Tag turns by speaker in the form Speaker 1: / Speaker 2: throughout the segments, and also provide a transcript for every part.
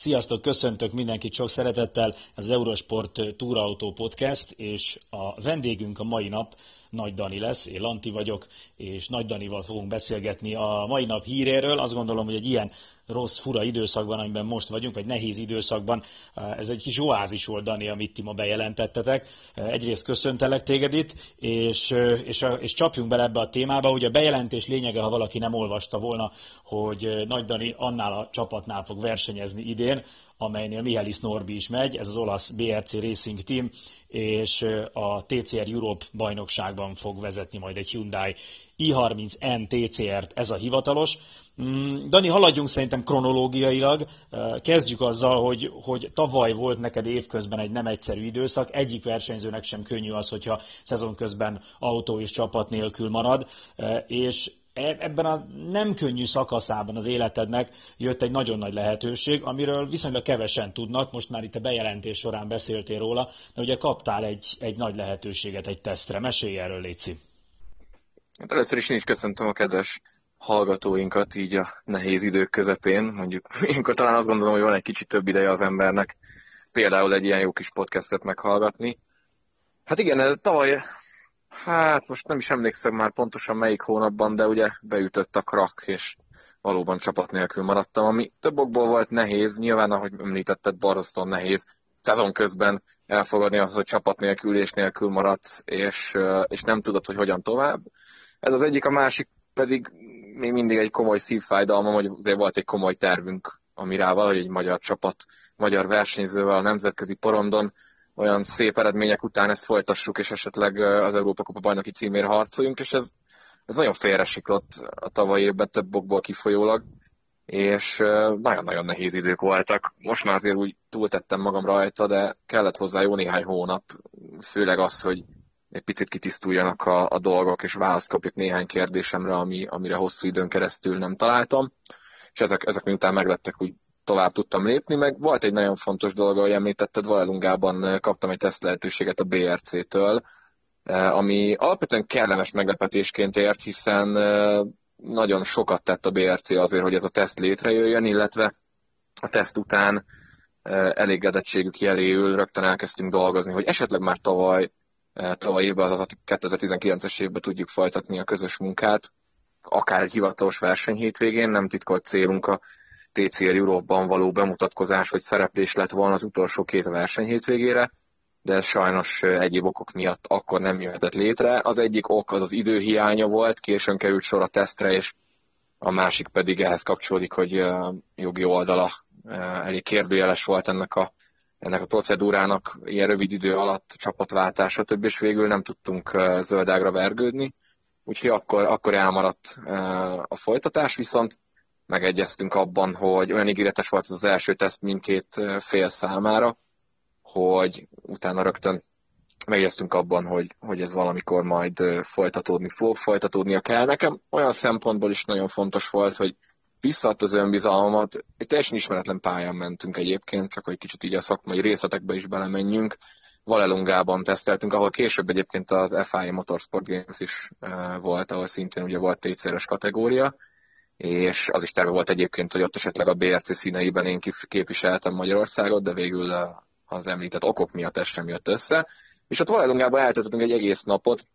Speaker 1: Sziasztok, köszöntök mindenkit sok szeretettel, ez az Eurosport Túrautó Podcast, és a vendégünk a mai nap Nagy Dani lesz, én Lanti vagyok, és Nagy Danival fogunk beszélgetni a mai nap híréről. Azt gondolom, hogy egy ilyen rossz, fura időszakban, amiben most vagyunk, vagy nehéz időszakban, ez egy kis oázis volt, Dani, amit ti ma bejelentettetek. Egyrészt köszöntelek téged itt, és, és, és csapjunk bele ebbe a témába. Ugye a bejelentés lényege, ha valaki nem olvasta volna, hogy Nagy Dani annál a csapatnál fog versenyezni idén, amelynél Mihály Norbi is megy, ez az olasz BRC Racing Team, és a TCR Europe bajnokságban fog vezetni majd egy Hyundai i30N TCR-t, ez a hivatalos. Mm, Dani, haladjunk szerintem kronológiailag. Kezdjük azzal, hogy, hogy tavaly volt neked évközben egy nem egyszerű időszak. Egyik versenyzőnek sem könnyű az, hogyha szezon közben autó és csapat nélkül marad, és ebben a nem könnyű szakaszában az életednek jött egy nagyon nagy lehetőség, amiről viszonylag kevesen tudnak, most már itt a bejelentés során beszéltél róla, de ugye kaptál egy, egy nagy lehetőséget egy tesztre. Mesélj erről, Léci.
Speaker 2: Hát először is én is köszöntöm a kedves hallgatóinkat így a nehéz idők közepén. Mondjuk ilyenkor talán azt gondolom, hogy van egy kicsit több ideje az embernek például egy ilyen jó kis podcastet meghallgatni. Hát igen, tavaly, hát most nem is emlékszem már pontosan melyik hónapban, de ugye beütött a krak, és valóban csapat nélkül maradtam, ami több okból volt nehéz, nyilván, ahogy említetted, borzasztóan nehéz szezon közben elfogadni azt, hogy csapat nélkül és nélkül maradsz, és, és nem tudod, hogy hogyan tovább. Ez az egyik, a másik pedig még mindig egy komoly szívfájdalma, hogy azért volt egy komoly tervünk, ami rá valahogy egy magyar csapat, magyar versenyzővel a nemzetközi porondon olyan szép eredmények után ezt folytassuk, és esetleg az Európa Kupa bajnoki címére harcoljunk, és ez, ez nagyon félresiklott a tavalyi évben több okból kifolyólag, és nagyon-nagyon nehéz idők voltak. Most már azért úgy túltettem magam rajta, de kellett hozzá jó néhány hónap, főleg az, hogy egy picit kitisztuljanak a, a dolgok, és választ kapjuk néhány kérdésemre, ami, amire hosszú időn keresztül nem találtam. És ezek, ezek miután meglettek, úgy tovább tudtam lépni, meg volt egy nagyon fontos dolog, ahogy említetted, Valelungában kaptam egy teszt lehetőséget a BRC-től, eh, ami alapvetően kellemes meglepetésként ért, hiszen eh, nagyon sokat tett a BRC azért, hogy ez a teszt létrejöjjön, illetve a teszt után eh, elégedettségük jeléül rögtön elkezdtünk dolgozni, hogy esetleg már tavaly tavaly évben, azaz a 2019-es évben tudjuk folytatni a közös munkát, akár egy hivatalos verseny hétvégén, nem titkolt célunk a TCR Európban való bemutatkozás, hogy szereplés lett volna az utolsó két verseny hétvégére, de ez sajnos egyéb okok miatt akkor nem jöhetett létre. Az egyik ok az az időhiánya volt, későn került sor a tesztre, és a másik pedig ehhez kapcsolódik, hogy jogi oldala elég kérdőjeles volt ennek a ennek a procedúrának ilyen rövid idő alatt csapatváltás, stb. és végül nem tudtunk zöldágra vergődni, úgyhogy akkor, akkor elmaradt a folytatás, viszont megegyeztünk abban, hogy olyan ígéretes volt az, első teszt mindkét fél számára, hogy utána rögtön megegyeztünk abban, hogy, hogy ez valamikor majd folytatódni fog, folytatódnia kell. Nekem olyan szempontból is nagyon fontos volt, hogy visszaadt az önbizalmat. Egy teljesen ismeretlen pályán mentünk egyébként, csak hogy kicsit így a szakmai részletekbe is belemenjünk. Valelungában teszteltünk, ahol később egyébként az FIA Motorsport Games is volt, ahol szintén ugye volt tétszeres kategória, és az is terve volt egyébként, hogy ott esetleg a BRC színeiben én képviseltem Magyarországot, de végül az említett okok miatt ez sem jött össze. És ott Valelungában eltöltöttünk egy egész napot,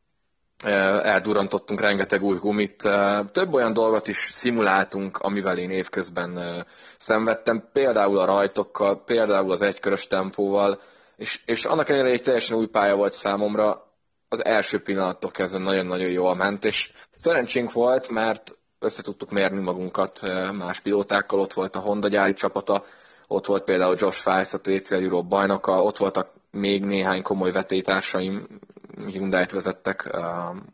Speaker 2: eldurantottunk rengeteg új gumit. Több olyan dolgot is szimuláltunk, amivel én évközben szenvedtem, például a rajtokkal, például az egykörös tempóval, és, és annak ellenére egy teljesen új pálya volt számomra, az első pillanattól kezdve nagyon-nagyon jól ment, és szerencsénk volt, mert össze tudtuk mérni magunkat más pilótákkal, ott volt a Honda gyári csapata, ott volt például Josh Fice, a TCL Europe bajnoka, ott voltak még néhány komoly vetétársaim, Hyundai-t vezettek,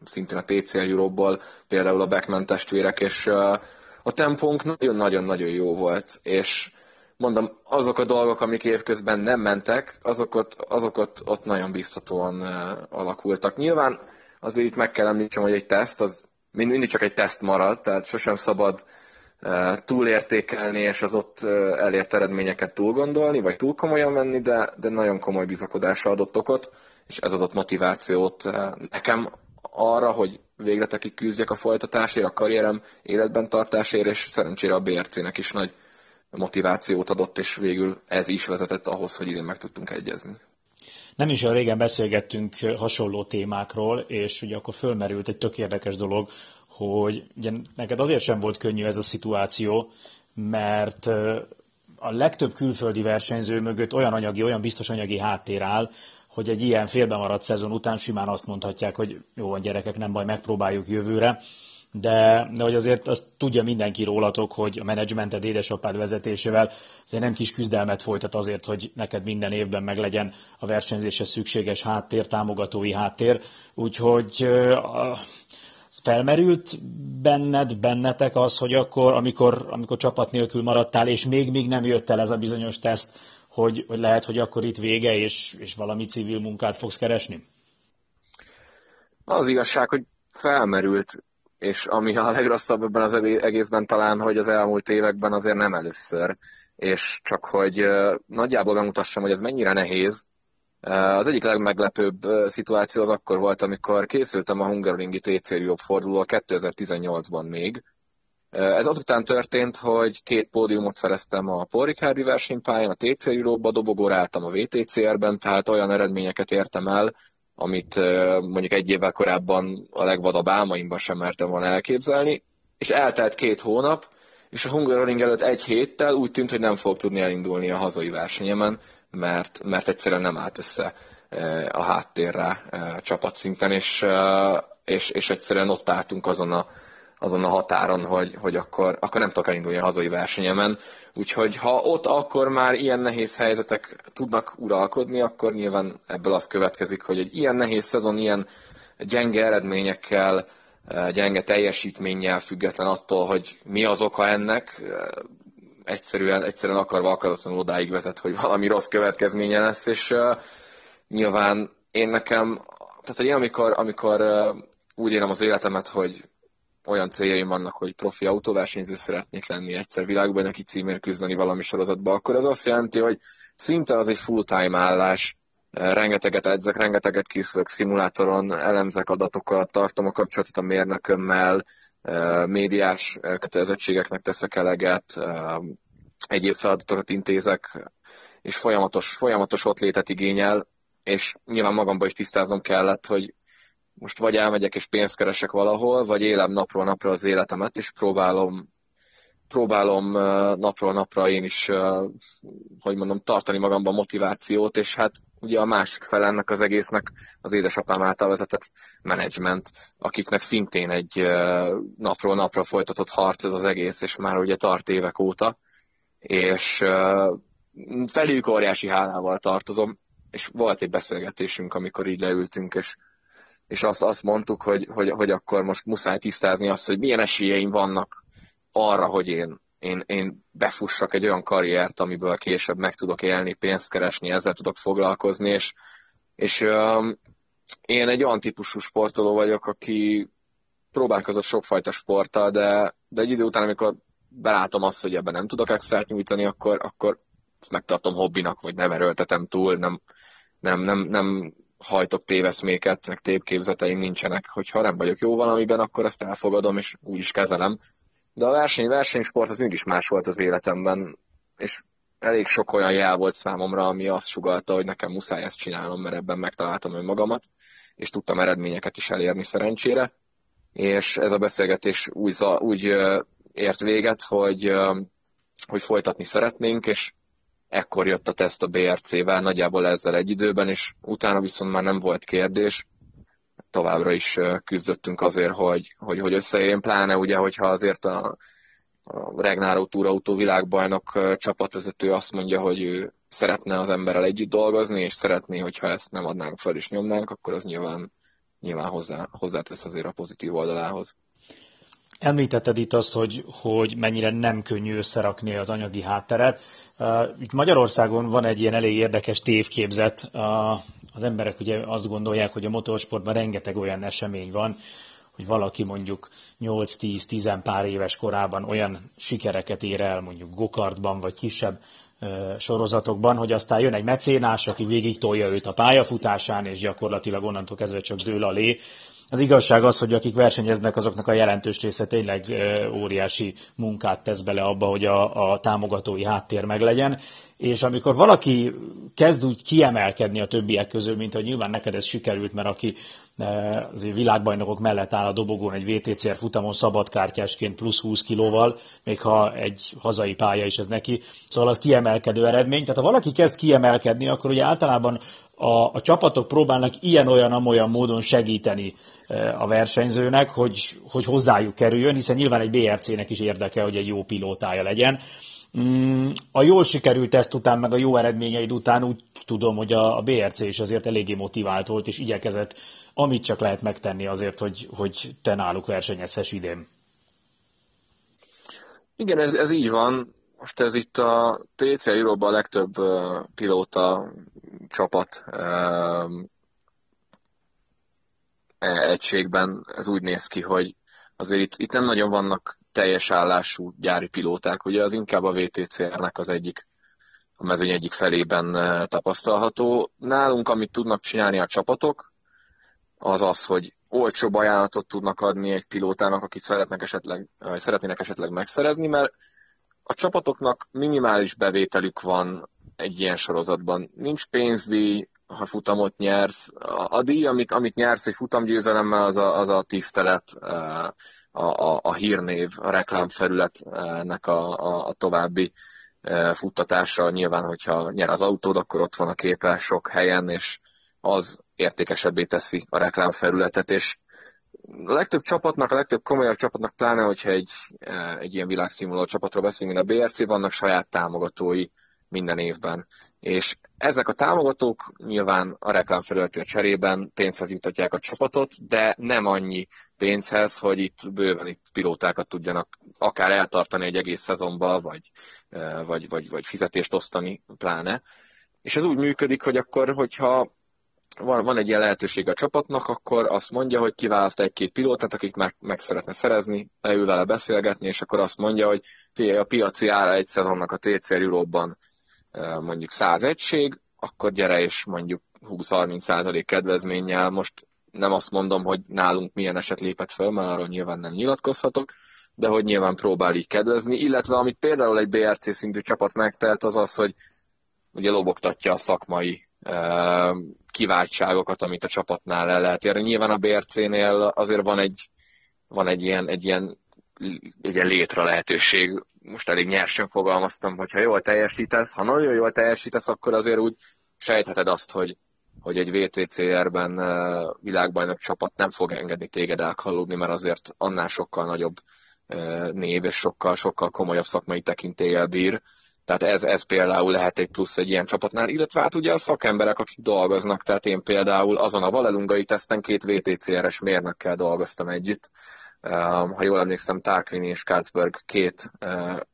Speaker 2: szintén a TCL Europe-ból, például a Beckman testvérek, és a tempónk nagyon-nagyon-nagyon jó volt, és mondom, azok a dolgok, amik évközben nem mentek, azok ott, azok ott, ott nagyon biztatóan alakultak. Nyilván azért itt meg kell említsem, hogy egy teszt, az mindig csak egy teszt marad, tehát sosem szabad túlértékelni, és az ott elért eredményeket túlgondolni, vagy túl komolyan venni, de, de nagyon komoly bizakodásra adott okot és ez adott motivációt eh, nekem arra, hogy végletekig küzdjek a folytatásért, a karrierem életben tartásért, és szerencsére a BRC-nek is nagy motivációt adott, és végül ez is vezetett ahhoz, hogy idén meg tudtunk egyezni.
Speaker 1: Nem is olyan régen beszélgettünk hasonló témákról, és ugye akkor fölmerült egy tök érdekes dolog, hogy ugye neked azért sem volt könnyű ez a szituáció, mert a legtöbb külföldi versenyző mögött olyan anyagi, olyan biztos anyagi háttér áll, hogy egy ilyen félbemaradt szezon után simán azt mondhatják, hogy jó van gyerekek, nem baj, megpróbáljuk jövőre. De, de hogy azért azt tudja mindenki rólatok, hogy a menedzsmented édesapád vezetésével azért nem kis küzdelmet folytat azért, hogy neked minden évben meglegyen a versenyzéshez szükséges háttér, támogatói háttér. Úgyhogy felmerült benned, bennetek az, hogy akkor, amikor, amikor csapat nélkül maradtál, és még még nem jött el ez a bizonyos teszt, hogy, hogy lehet, hogy akkor itt vége, és, és valami civil munkát fogsz keresni?
Speaker 2: Az igazság, hogy felmerült, és ami a legrosszabb ebben az egészben talán, hogy az elmúlt években azért nem először, és csak hogy nagyjából bemutassam, hogy ez mennyire nehéz, az egyik legmeglepőbb szituáció az akkor volt, amikor készültem a Hungaroringi TC Europe forduló 2018-ban még. Ez azután történt, hogy két pódiumot szereztem a Paul Ricardi versenypályán, a TC Europe-ba, dobogóra álltam a VTCR-ben, tehát olyan eredményeket értem el, amit mondjuk egy évvel korábban a legvadabb álmaimban sem mertem volna elképzelni, és eltelt két hónap, és a Hungaroring előtt egy héttel úgy tűnt, hogy nem fog tudni elindulni a hazai versenyemen, mert, mert egyszerűen nem állt össze a háttérre csapatszinten, és, és, és egyszerűen ott álltunk azon a, azon a határon, hogy, hogy akkor, akkor nem tudok elindulni a hazai versenyemen. Úgyhogy ha ott akkor már ilyen nehéz helyzetek tudnak uralkodni, akkor nyilván ebből az következik, hogy egy ilyen nehéz szezon, ilyen gyenge eredményekkel, gyenge teljesítménnyel független attól, hogy mi az oka ennek, egyszerűen, egyszerűen akarva akaratlanul odáig vezet, hogy valami rossz következménye lesz, és uh, nyilván én nekem, tehát én amikor, amikor uh, úgy élem az életemet, hogy olyan céljaim vannak, hogy profi autóversenyző szeretnék lenni egyszer világban neki címért küzdeni valami sorozatba, akkor ez azt jelenti, hogy szinte az egy full-time állás, rengeteget edzek, rengeteget készülök szimulátoron, elemzek adatokat, tartom a kapcsolatot a mérnökömmel, médiás kötelezettségeknek teszek eleget, egyéb feladatokat intézek, és folyamatos, folyamatos ott létet igényel, és nyilván magamban is tisztáznom kellett, hogy most vagy elmegyek és pénzt keresek valahol, vagy élem napról napra az életemet, és próbálom próbálom napról napra én is, hogy mondom, tartani magamban motivációt, és hát ugye a másik fel ennek az egésznek az édesapám által vezetett menedzsment, akiknek szintén egy napról napra folytatott harc ez az egész, és már ugye tart évek óta, és felük óriási hálával tartozom, és volt egy beszélgetésünk, amikor így leültünk, és, és azt, azt mondtuk, hogy, hogy, hogy akkor most muszáj tisztázni azt, hogy milyen esélyeim vannak arra, hogy én, én, én befussak egy olyan karriert, amiből később meg tudok élni, pénzt keresni, ezzel tudok foglalkozni, és, és um, én egy olyan típusú sportoló vagyok, aki próbálkozott sokfajta sporttal, de, de egy idő után, amikor belátom azt, hogy ebben nem tudok extrát nyújtani, akkor, akkor megtartom hobbinak, vagy nem erőltetem túl, nem, nem, nem, nem hajtok téveszméket, meg tévképzeteim nincsenek. Hogyha nem vagyok jó valamiben, akkor ezt elfogadom, és úgy is kezelem. De a verseny, versenysport az mégis más volt az életemben, és elég sok olyan jel volt számomra, ami azt sugalta, hogy nekem muszáj ezt csinálnom, mert ebben megtaláltam önmagamat, és tudtam eredményeket is elérni szerencsére. És ez a beszélgetés úgy, úgy ért véget, hogy, hogy folytatni szeretnénk, és ekkor jött a teszt a BRC-vel, nagyjából ezzel egy időben, és utána viszont már nem volt kérdés, továbbra is küzdöttünk azért, hogy, hogy, hogy összejön, pláne ugye, hogyha azért a, a Regnáró túrautó világbajnok csapatvezető azt mondja, hogy ő szeretne az emberrel együtt dolgozni, és szeretné, hogyha ezt nem adnánk fel és nyomnánk, akkor az nyilván, nyilván hozzá, hozzátesz azért a pozitív oldalához.
Speaker 1: Említetted itt azt, hogy, hogy mennyire nem könnyű összerakni az anyagi hátteret. Itt Magyarországon van egy ilyen elég érdekes tévképzet. Az emberek ugye azt gondolják, hogy a motorsportban rengeteg olyan esemény van, hogy valaki mondjuk 8-10-10 pár éves korában olyan sikereket ér el, mondjuk gokartban vagy kisebb sorozatokban, hogy aztán jön egy mecénás, aki végig tolja őt a pályafutásán, és gyakorlatilag onnantól kezdve csak dől alé, Az igazság az, hogy akik versenyeznek, azoknak a jelentős része tényleg óriási munkát tesz bele abba, hogy a, a támogatói háttér meglegyen, és amikor valaki kezd úgy kiemelkedni a többiek közül, mint hogy nyilván neked ez sikerült, mert aki azért világbajnokok mellett áll a dobogón egy VTCR futamon szabadkártyásként plusz 20 kilóval, még ha egy hazai pálya is ez neki, szóval az kiemelkedő eredmény. Tehát ha valaki kezd kiemelkedni, akkor ugye általában a, a csapatok próbálnak ilyen-olyan-amolyan módon segíteni a versenyzőnek, hogy, hogy hozzájuk kerüljön, hiszen nyilván egy BRC-nek is érdeke, hogy egy jó pilótája legyen. Mm, a jól sikerült teszt után, meg a jó eredményeid után úgy tudom, hogy a BRC is azért eléggé motivált volt, és igyekezett amit csak lehet megtenni azért, hogy, hogy te náluk versenyezhess idén.
Speaker 2: Igen, ez, ez így van. Most ez itt a TC Euróban a legtöbb pilóta csapat uh, egységben ez úgy néz ki, hogy azért itt, itt nem nagyon vannak teljes állású gyári pilóták, ugye az inkább a VTCR-nek az egyik a mezőny egyik felében tapasztalható. Nálunk, amit tudnak csinálni a csapatok, az az, hogy olcsóbb ajánlatot tudnak adni egy pilótának, akit szeretnek esetleg, vagy szeretnének esetleg megszerezni, mert a csapatoknak minimális bevételük van egy ilyen sorozatban. Nincs pénzdíj, ha futamot nyersz. A, a díj, amit, amit nyersz egy futamgyőzelemmel, az a, az a tisztelet, a, a, a hírnév, a reklámfelületnek a, a, a további futtatása. Nyilván, hogyha nyer az autód, akkor ott van a képe sok helyen, és az értékesebbé teszi a reklámfelületet, és a legtöbb csapatnak, a legtöbb komolyabb csapatnak, pláne, hogyha egy, egy ilyen világszínvonalú csapatról beszélünk, mint a BRC, vannak saját támogatói minden évben. És ezek a támogatók nyilván a reklámfelületért cserében pénzhez jutatják a csapatot, de nem annyi pénzhez, hogy itt bőven itt pilótákat tudjanak akár eltartani egy egész szezonba, vagy, vagy, vagy, vagy fizetést osztani pláne. És ez úgy működik, hogy akkor, hogyha van, van egy ilyen lehetőség a csapatnak, akkor azt mondja, hogy kiválaszt egy-két pilótát, akit meg, meg szeretne szerezni, leül vele beszélgetni, és akkor azt mondja, hogy figyelj, a piaci ára egy szezonnak a TCR Euróban mondjuk 100 egység, akkor gyere és mondjuk 20-30 százalék kedvezménnyel. Most nem azt mondom, hogy nálunk milyen eset lépett fel, mert arról nyilván nem nyilatkozhatok, de hogy nyilván próbál így kedvezni, illetve amit például egy BRC szintű csapat megtelt, az az, hogy ugye lobogtatja a szakmai kiváltságokat, amit a csapatnál el lehet érni. Nyilván a BRC-nél azért van egy, van egy ilyen, egy ilyen, egy létre lehetőség. Most elég nyersen fogalmaztam, hogy ha jól teljesítesz, ha nagyon jól teljesítesz, akkor azért úgy sejtheted azt, hogy, hogy egy VTCR-ben világbajnok csapat nem fog engedni téged elkalódni, mert azért annál sokkal nagyobb név és sokkal, sokkal komolyabb szakmai tekintéllyel bír tehát ez, ez például lehet egy plusz egy ilyen csapatnál, illetve hát ugye a szakemberek, akik dolgoznak, tehát én például azon a valelungai teszten két VTCR-es mérnökkel dolgoztam együtt. Ha jól emlékszem, Tarquini és Katzberg két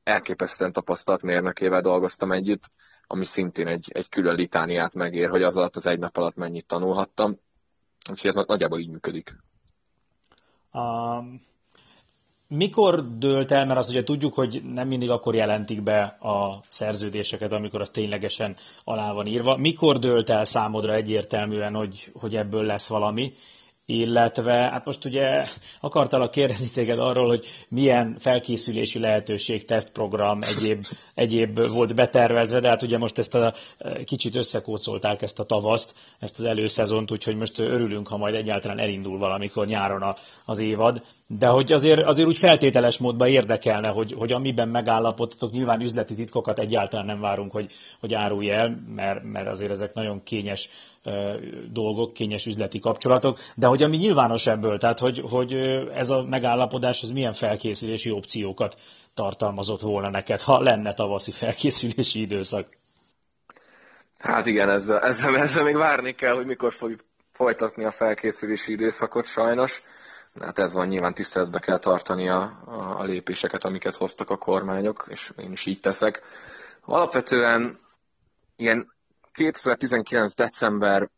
Speaker 2: elképesztően tapasztalt mérnökével dolgoztam együtt, ami szintén egy, egy külön litániát megér, hogy az alatt az egy nap alatt mennyit tanulhattam. Úgyhogy ez nagyjából így működik.
Speaker 1: Um, mikor dőlt el, mert azt ugye tudjuk, hogy nem mindig akkor jelentik be a szerződéseket, amikor az ténylegesen alá van írva. Mikor dőlt el számodra egyértelműen, hogy, hogy ebből lesz valami? Illetve hát most ugye akartalak kérdezni téged arról, hogy milyen felkészülési lehetőség, tesztprogram, egyéb, egyéb volt betervezve, de hát ugye most ezt a kicsit összekócolták ezt a tavaszt, ezt az előszezont, úgyhogy most örülünk, ha majd egyáltalán elindul valamikor nyáron a, az évad, de hogy azért, azért úgy feltételes módban érdekelne, hogy, hogy amiben megállapodtatok, nyilván üzleti titkokat egyáltalán nem várunk, hogy, hogy árulj el, mert, mert azért ezek nagyon kényes dolgok, kényes üzleti kapcsolatok, de hogy ami nyilvános ebből, tehát hogy, hogy ez a megállapodás, ez milyen felkészülési opciókat tartalmazott volna neked, ha lenne tavaszi felkészülési időszak?
Speaker 2: Hát igen, ezzel, ezzel, ezzel még várni kell, hogy mikor fogjuk folytatni a felkészülési időszakot sajnos. Hát ez van, nyilván tiszteletbe kell tartani a, a, a lépéseket, amiket hoztak a kormányok, és én is így teszek. Alapvetően ilyen 2019. december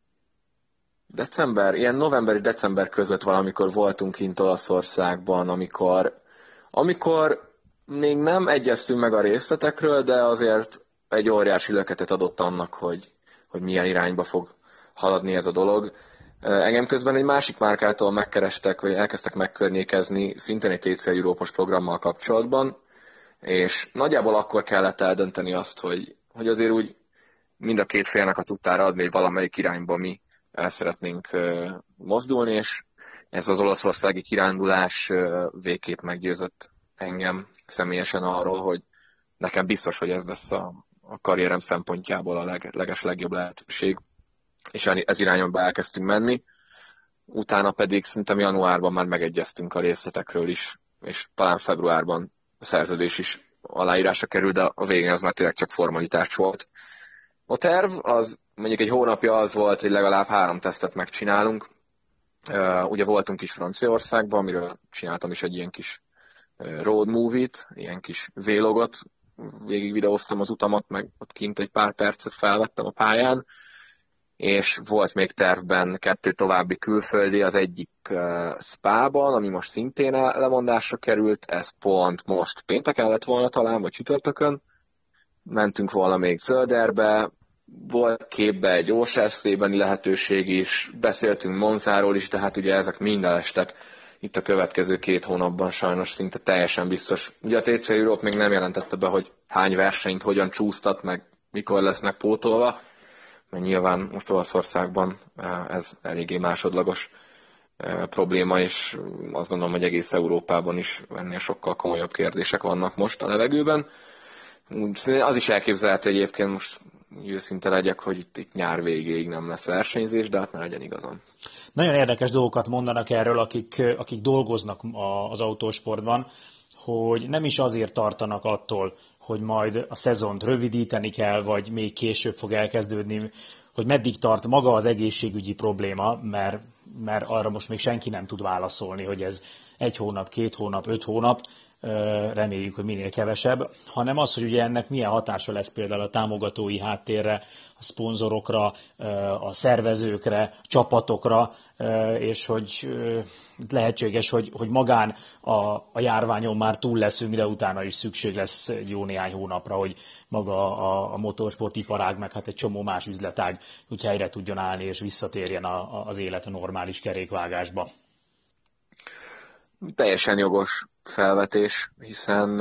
Speaker 2: december, ilyen novemberi december között valamikor voltunk kint Olaszországban, amikor, amikor még nem egyeztünk meg a részletekről, de azért egy óriási löketet adott annak, hogy, hogy milyen irányba fog haladni ez a dolog. Engem közben egy másik márkától megkerestek, vagy elkezdtek megkörnyékezni, szintén egy TCL Európos programmal kapcsolatban, és nagyjából akkor kellett eldönteni azt, hogy, hogy azért úgy mind a két félnek a tudtára adni, hogy valamelyik irányba mi el szeretnénk mozdulni, és ez az olaszországi kirándulás végképp meggyőzött engem személyesen arról, hogy nekem biztos, hogy ez lesz a, a karrierem szempontjából a leg, leges legjobb lehetőség, és ez irányba elkezdtünk menni. Utána pedig szerintem januárban már megegyeztünk a részletekről is, és talán februárban a szerződés is aláírása került, de a végén az már tényleg csak formalitás volt. A terv az mondjuk egy hónapja az volt, hogy legalább három tesztet megcsinálunk. Ugye voltunk is Franciaországban, amiről csináltam is egy ilyen kis road movie-t, ilyen kis vlogot, végig videóztam az utamat, meg ott kint egy pár percet felvettem a pályán, és volt még tervben kettő további külföldi, az egyik uh, Spa-ban, ami most szintén lemondásra került, ez pont most pénteken lett volna talán, vagy csütörtökön, mentünk volna még Zölderbe, volt képbe egy Ósárszébeni lehetőség is, beszéltünk Monzáról is, de hát ugye ezek mind elestek itt a következő két hónapban sajnos szinte teljesen biztos. Ugye a TC Europe még nem jelentette be, hogy hány versenyt hogyan csúsztat, meg mikor lesznek pótolva, mert nyilván most Olaszországban eh, ez eléggé másodlagos eh, probléma, és azt gondolom, hogy egész Európában is ennél sokkal komolyabb kérdések vannak most a levegőben. Az is elképzelhető egyébként most őszinte legyek, hogy itt, itt nyár végéig nem lesz versenyzés, de hát ne legyen igazam.
Speaker 1: Nagyon érdekes dolgokat mondanak erről, akik, akik dolgoznak az autósportban, hogy nem is azért tartanak attól, hogy majd a szezont rövidíteni kell, vagy még később fog elkezdődni, hogy meddig tart maga az egészségügyi probléma, mert, mert arra most még senki nem tud válaszolni, hogy ez egy hónap, két hónap, öt hónap, reméljük, hogy minél kevesebb, hanem az, hogy ugye ennek milyen hatása lesz például a támogatói háttérre, a szponzorokra, a szervezőkre, a csapatokra, és hogy lehetséges, hogy, hogy magán a, a járványon már túl leszünk, de utána is szükség lesz jó néhány hónapra, hogy maga a, a motorsportiparág, meg hát egy csomó más üzletág úgy helyre tudjon állni, és visszatérjen a, az élet a normális kerékvágásba.
Speaker 2: Teljesen jogos felvetés, hiszen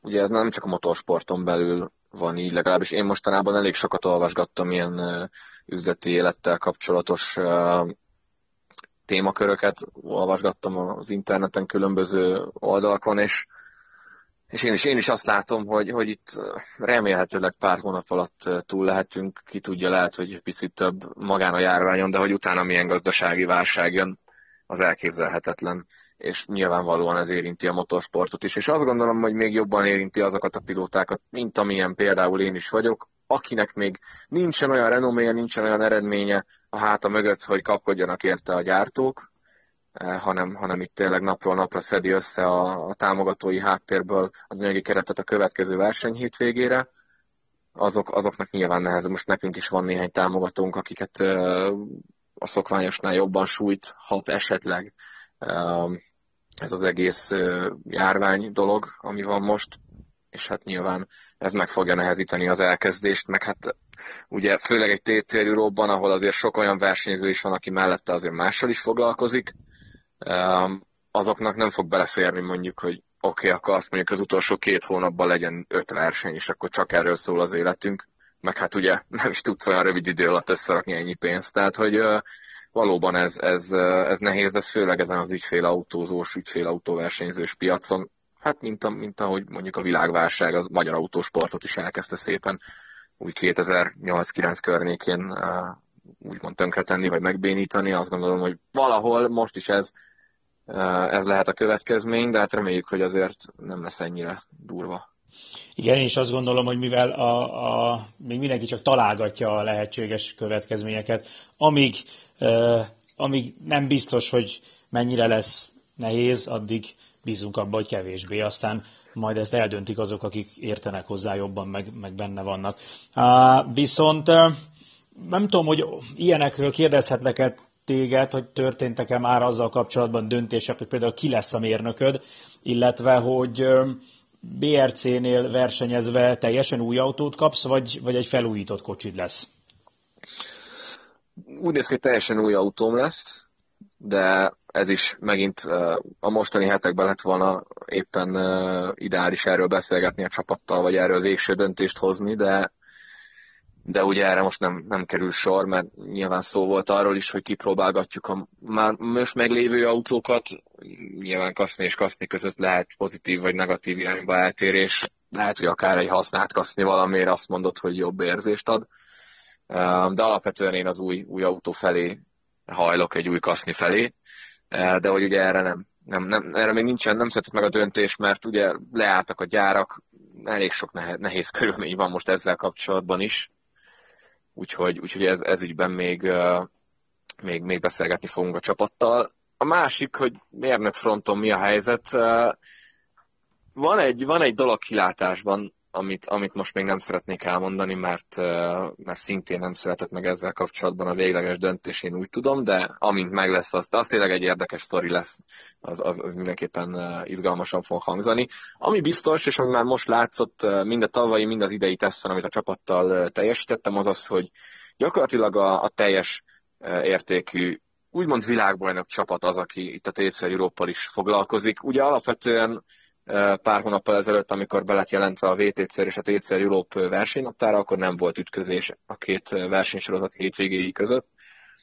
Speaker 2: ugye ez nem csak a motorsporton belül van így, legalábbis én mostanában elég sokat olvasgattam ilyen üzleti élettel kapcsolatos uh, témaköröket, olvasgattam az interneten különböző oldalakon, és, és én, is, én is azt látom, hogy, hogy itt remélhetőleg pár hónap alatt túl lehetünk, ki tudja, lehet, hogy picit több magán a járványon, de hogy utána milyen gazdasági válság jön, az elképzelhetetlen és nyilvánvalóan ez érinti a motorsportot is, és azt gondolom, hogy még jobban érinti azokat a pilótákat, mint amilyen például én is vagyok, akinek még nincsen olyan renoméja, nincsen olyan eredménye a háta mögött, hogy kapkodjanak érte a gyártók, eh, hanem, hanem itt tényleg napról napra szedi össze a, a támogatói háttérből az anyagi keretet a következő verseny hétvégére. Azok, azoknak nyilván nehezebb. Most nekünk is van néhány támogatónk, akiket eh, a szokványosnál jobban sújt, hat esetleg ez az egész járvány dolog, ami van most, és hát nyilván ez meg fogja nehezíteni az elkezdést, meg hát ugye főleg egy TCR Euróban, ahol azért sok olyan versenyző is van, aki mellette azért mással is foglalkozik, azoknak nem fog beleférni mondjuk, hogy oké, okay, akkor azt mondjuk az utolsó két hónapban legyen öt verseny, és akkor csak erről szól az életünk, meg hát ugye nem is tudsz olyan rövid idő alatt összerakni ennyi pénzt, tehát hogy valóban ez, ez, ez nehéz, ez főleg ezen az ügyfélautózós, ügyfélautóversenyzős piacon, hát mint, a, mint ahogy mondjuk a világválság az magyar autósportot is elkezdte szépen úgy 2008-9 környékén úgymond tönkretenni, vagy megbénítani. Azt gondolom, hogy valahol most is ez, ez lehet a következmény, de hát reméljük, hogy azért nem lesz ennyire durva.
Speaker 1: Igen, én is azt gondolom, hogy mivel a, a, még mindenki csak találgatja a lehetséges következményeket, amíg, uh, amíg nem biztos, hogy mennyire lesz nehéz, addig bízunk abba, hogy kevésbé. Aztán majd ezt eldöntik azok, akik értenek hozzá jobban, meg, meg benne vannak. Uh, viszont uh, nem tudom, hogy ilyenekről kérdezhetlek-e téged, hogy történtek-e már azzal kapcsolatban döntések, hogy például ki lesz a mérnököd, illetve hogy BRC-nél versenyezve teljesen új autót kapsz, vagy, vagy egy felújított kocsid lesz?
Speaker 2: úgy néz ki, hogy teljesen új autóm lesz, de ez is megint a mostani hetekben lett volna éppen ideális erről beszélgetni a csapattal, vagy erről végső döntést hozni, de de ugye erre most nem, nem kerül sor, mert nyilván szó volt arról is, hogy kipróbálgatjuk a már most meglévő autókat, nyilván kaszni és kaszni között lehet pozitív vagy negatív irányba eltérés, lehet, hogy akár egy használt kaszni valamiért azt mondod, hogy jobb érzést ad, de alapvetően én az új, új autó felé hajlok, egy új kaszni felé, de hogy ugye erre nem, nem, nem erre még nincsen, nem született meg a döntés, mert ugye leálltak a gyárak, elég sok nehéz, nehéz körülmény van most ezzel kapcsolatban is, úgyhogy, úgyhogy ez, ez ügyben még, még, még beszélgetni fogunk a csapattal. A másik, hogy mérnök fronton mi a helyzet, van egy, van egy dolog kilátásban, amit, amit most még nem szeretnék elmondani, mert, mert szintén nem született meg ezzel kapcsolatban a végleges döntés, én úgy tudom, de amint meg lesz, az, az tényleg egy érdekes sztori lesz, az, az, az mindenképpen izgalmasan fog hangzani. Ami biztos, és ami már most látszott mind a tavalyi, mind az idei teszten, amit a csapattal teljesítettem, az az, hogy gyakorlatilag a, a teljes értékű úgymond világbajnok csapat az, aki itt a TCR Európpal is foglalkozik. Ugye alapvetően pár hónappal ezelőtt, amikor be lett jelentve a VTC és a TCR Europe versenynaptára, akkor nem volt ütközés a két versenysorozat hétvégéi között.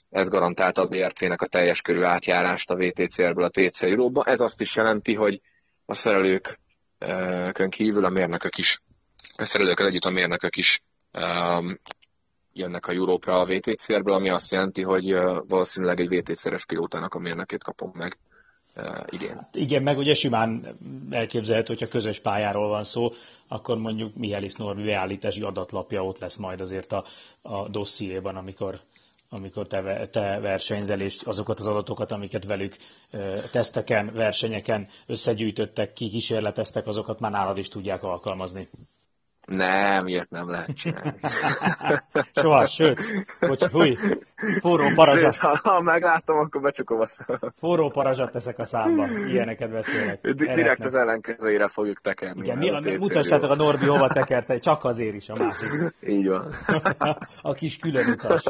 Speaker 2: Ez garantálta a BRC-nek a teljes körű átjárást a VTCR-ből a TCR Europe-ba. Ez azt is jelenti, hogy a szerelőkön kívül a mérnökök is, a szerelőkkel együtt a mérnökök is um, jönnek a Európra a VTCR-ből, ami azt jelenti, hogy valószínűleg egy VTCR-es pilótának a mérnökét kapom meg idén.
Speaker 1: Igen, meg ugye simán elképzelhető, hogyha közös pályáról van szó, akkor mondjuk Mihály Norvi beállítási adatlapja ott lesz majd azért a, a dossziéban, amikor, amikor te, te versenyzel, és azokat az adatokat, amiket velük teszteken, versenyeken összegyűjtöttek, kikísérleteztek, azokat már nálad is tudják alkalmazni.
Speaker 2: Nem, ilyet nem lehet csinálni.
Speaker 1: Soha, sőt, bocs, húj, forró parazsat.
Speaker 2: Sőt, ha, ha meglátom, akkor becsukom a
Speaker 1: szám. Forró parazsat teszek a számba, ilyeneket beszélek.
Speaker 2: Direkt az ellenkezőire fogjuk tekerni.
Speaker 1: Igen, mi, a, mutassátok a Norbi hova tekerte, csak azért is a másik.
Speaker 2: Így van.
Speaker 1: a kis külön utas.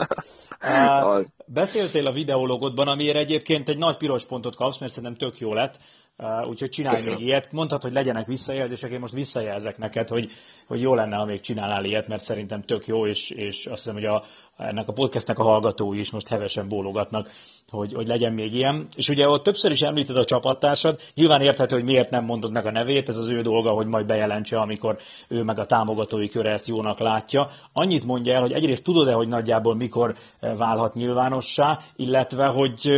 Speaker 1: Uh, beszéltél a videólogodban, amiért egyébként egy nagy piros pontot kapsz, mert szerintem tök jó lett. Uh, úgyhogy csinálj Köszönöm. még ilyet. Mondhatod, hogy legyenek visszajelzések, én most visszajelzek neked, hogy, hogy jó lenne, ha még csinálnál ilyet, mert szerintem tök jó, és, és azt hiszem, hogy a, ennek a podcastnek a hallgatói is most hevesen bólogatnak, hogy, hogy legyen még ilyen. És ugye ott többször is említed a csapattársad, nyilván érthető, hogy miért nem mondod meg a nevét, ez az ő dolga, hogy majd bejelentse, amikor ő meg a támogatói köre ezt jónak látja. Annyit mondja el, hogy egyrészt tudod-e, hogy nagyjából mikor válhat nyilvánossá, illetve, hogy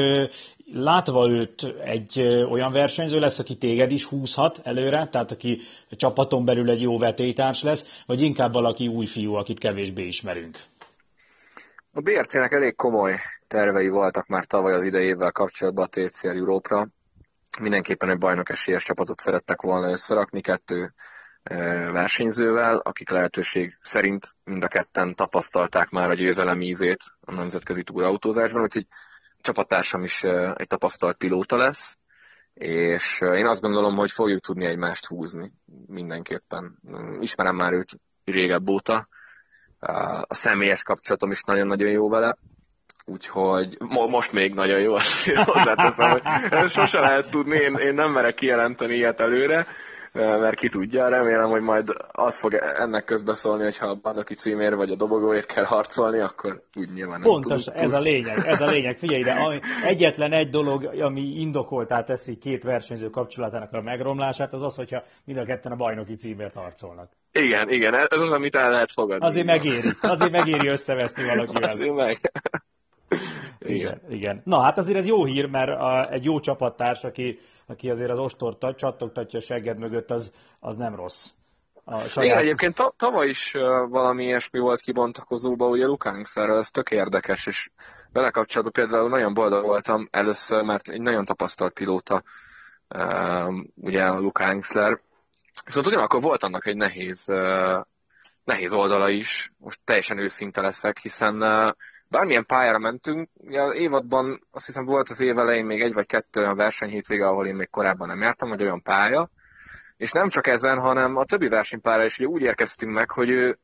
Speaker 1: látva őt egy olyan versenyző lesz, aki téged is húzhat előre, tehát aki csapaton belül egy jó vetélytárs lesz, vagy inkább valaki új fiú, akit kevésbé ismerünk?
Speaker 2: A BRC-nek elég komoly tervei voltak már tavaly az idejével kapcsolatban a TCR Európra. Mindenképpen egy bajnok esélyes csapatot szerettek volna összerakni kettő versenyzővel, akik lehetőség szerint mind a ketten tapasztalták már a győzelem ízét a nemzetközi túrautózásban, úgyhogy csapattársam is egy tapasztalt pilóta lesz, és én azt gondolom, hogy fogjuk tudni egymást húzni mindenképpen. Ismerem már őt régebb óta, a személyes kapcsolatom is nagyon-nagyon jó vele, úgyhogy mo- most még nagyon jó, hozzáteszem, hogy sose lehet tudni, én, én nem merek kijelenteni ilyet előre, mert ki tudja, remélem, hogy majd az fog ennek közbeszólni, hogyha a bajnoki címér vagy a dobogóért kell harcolni, akkor úgy nyilván nem
Speaker 1: Pontos, tud, ez a lényeg, ez a lényeg. Figyelj ide, ami, egyetlen egy dolog, ami indokoltá teszi két versenyző kapcsolatának a megromlását, az az, hogyha mind a ketten a bajnoki címért harcolnak.
Speaker 2: Igen, igen, ez az, amit el lehet fogadni.
Speaker 1: Azért megéri, azért megéri összeveszni valakivel.
Speaker 2: Azért meg.
Speaker 1: Igen. igen. Na hát azért ez jó hír, mert a, egy jó csapattárs, aki, aki azért az ostor csattogtatja a segged mögött, az, az nem rossz.
Speaker 2: A saját... Igen, egyébként ta- tavaly is valami ilyesmi volt kibontakozóba, ugye Lukánkszerrel, ez tök érdekes, és vele kapcsolatban például nagyon boldog voltam először, mert egy nagyon tapasztalt pilóta, ugye a Lukánkszerr, viszont ugyanakkor volt annak egy nehéz, nehéz oldala is, most teljesen őszinte leszek, hiszen bármilyen pályára mentünk, ugye az évadban azt hiszem volt az év elején még egy vagy kettő olyan versenyhétvége, ahol én még korábban nem jártam, vagy olyan pálya, és nem csak ezen, hanem a többi versenypályára is ugye úgy érkeztünk meg, hogy ő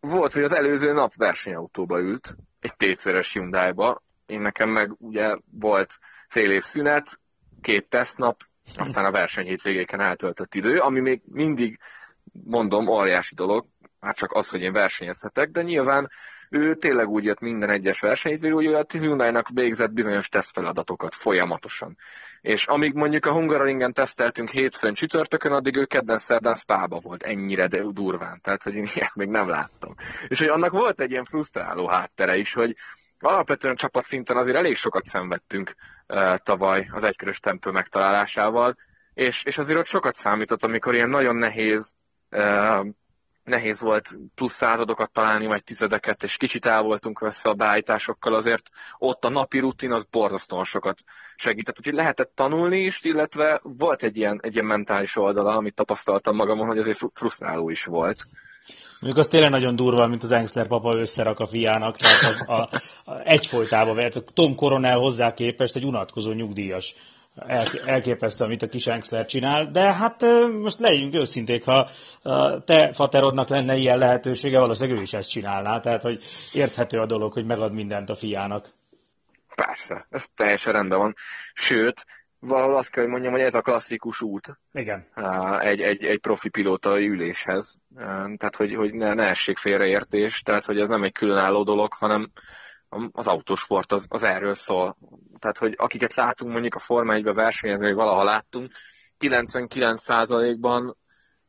Speaker 2: volt, hogy az előző nap versenyautóba ült, egy tétszeres Hyundai-ba, én nekem meg ugye volt fél év szünet, két tesztnap, aztán a verseny hétvégéken eltöltött idő, ami még mindig, mondom, óriási dolog, már csak az, hogy én versenyezhetek, de nyilván ő tényleg úgy jött minden egyes versenyt, hogy a Hyundai-nak végzett bizonyos tesztfeladatokat folyamatosan. És amíg mondjuk a Hungaroringen teszteltünk hétfőn csütörtökön, addig ő kedden szerdán spába volt, ennyire de durván. Tehát, hogy én ilyet még nem láttam. És hogy annak volt egy ilyen frusztráló háttere is, hogy alapvetően csapatszinten azért elég sokat szenvedtünk tavaly az egykörös tempő megtalálásával, és, és azért ott sokat számított, amikor ilyen nagyon nehéz nehéz volt plusz századokat találni, vagy tizedeket, és kicsit el voltunk veszve a beállításokkal, azért ott a napi rutin az borzasztóan sokat segített. Úgyhogy lehetett tanulni is, illetve volt egy ilyen, egy ilyen mentális oldala, amit tapasztaltam magamon, hogy azért frusztráló is volt.
Speaker 1: Mondjuk az tényleg nagyon durva, mint az Engsler papa összerak a fiának, tehát az a, a egyfolytában vett. Tom Coronel hozzá képest egy unatkozó nyugdíjas elképesztő, amit a kis Engsler csinál, de hát most legyünk őszinték, ha te faterodnak lenne ilyen lehetősége, valószínűleg ő is ezt csinálná, tehát hogy érthető a dolog, hogy megad mindent a fiának.
Speaker 2: Persze, ez teljesen rendben van. Sőt, valahol azt kell, hogy mondjam, hogy ez a klasszikus út.
Speaker 1: Igen.
Speaker 2: Egy, egy, egy profi pilótai üléshez. Tehát, hogy, hogy ne, ne essék félreértés, tehát, hogy ez nem egy különálló dolog, hanem az autósport az, az erről szól. Tehát, hogy akiket látunk mondjuk a Forma 1 versenyezni, vagy valaha láttunk, 99%-ban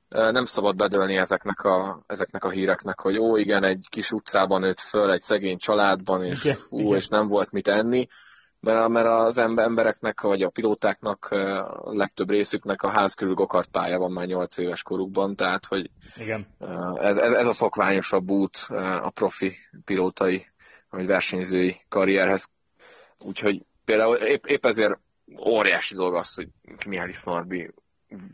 Speaker 2: nem szabad bedölni ezeknek a, ezeknek a híreknek, hogy ó, igen, egy kis utcában nőtt föl, egy szegény családban, és igen, fú, igen. és nem volt mit enni, mert, mert az embereknek, vagy a pilótáknak, a legtöbb részüknek a ház körül gokartpálya van már 8 éves korukban, tehát, hogy
Speaker 1: igen.
Speaker 2: Ez, ez, ez a szokványosabb út a profi pilótai vagy versenyzői karrierhez. Úgyhogy például épp, épp ezért óriási dolog az, hogy Mihály Norbi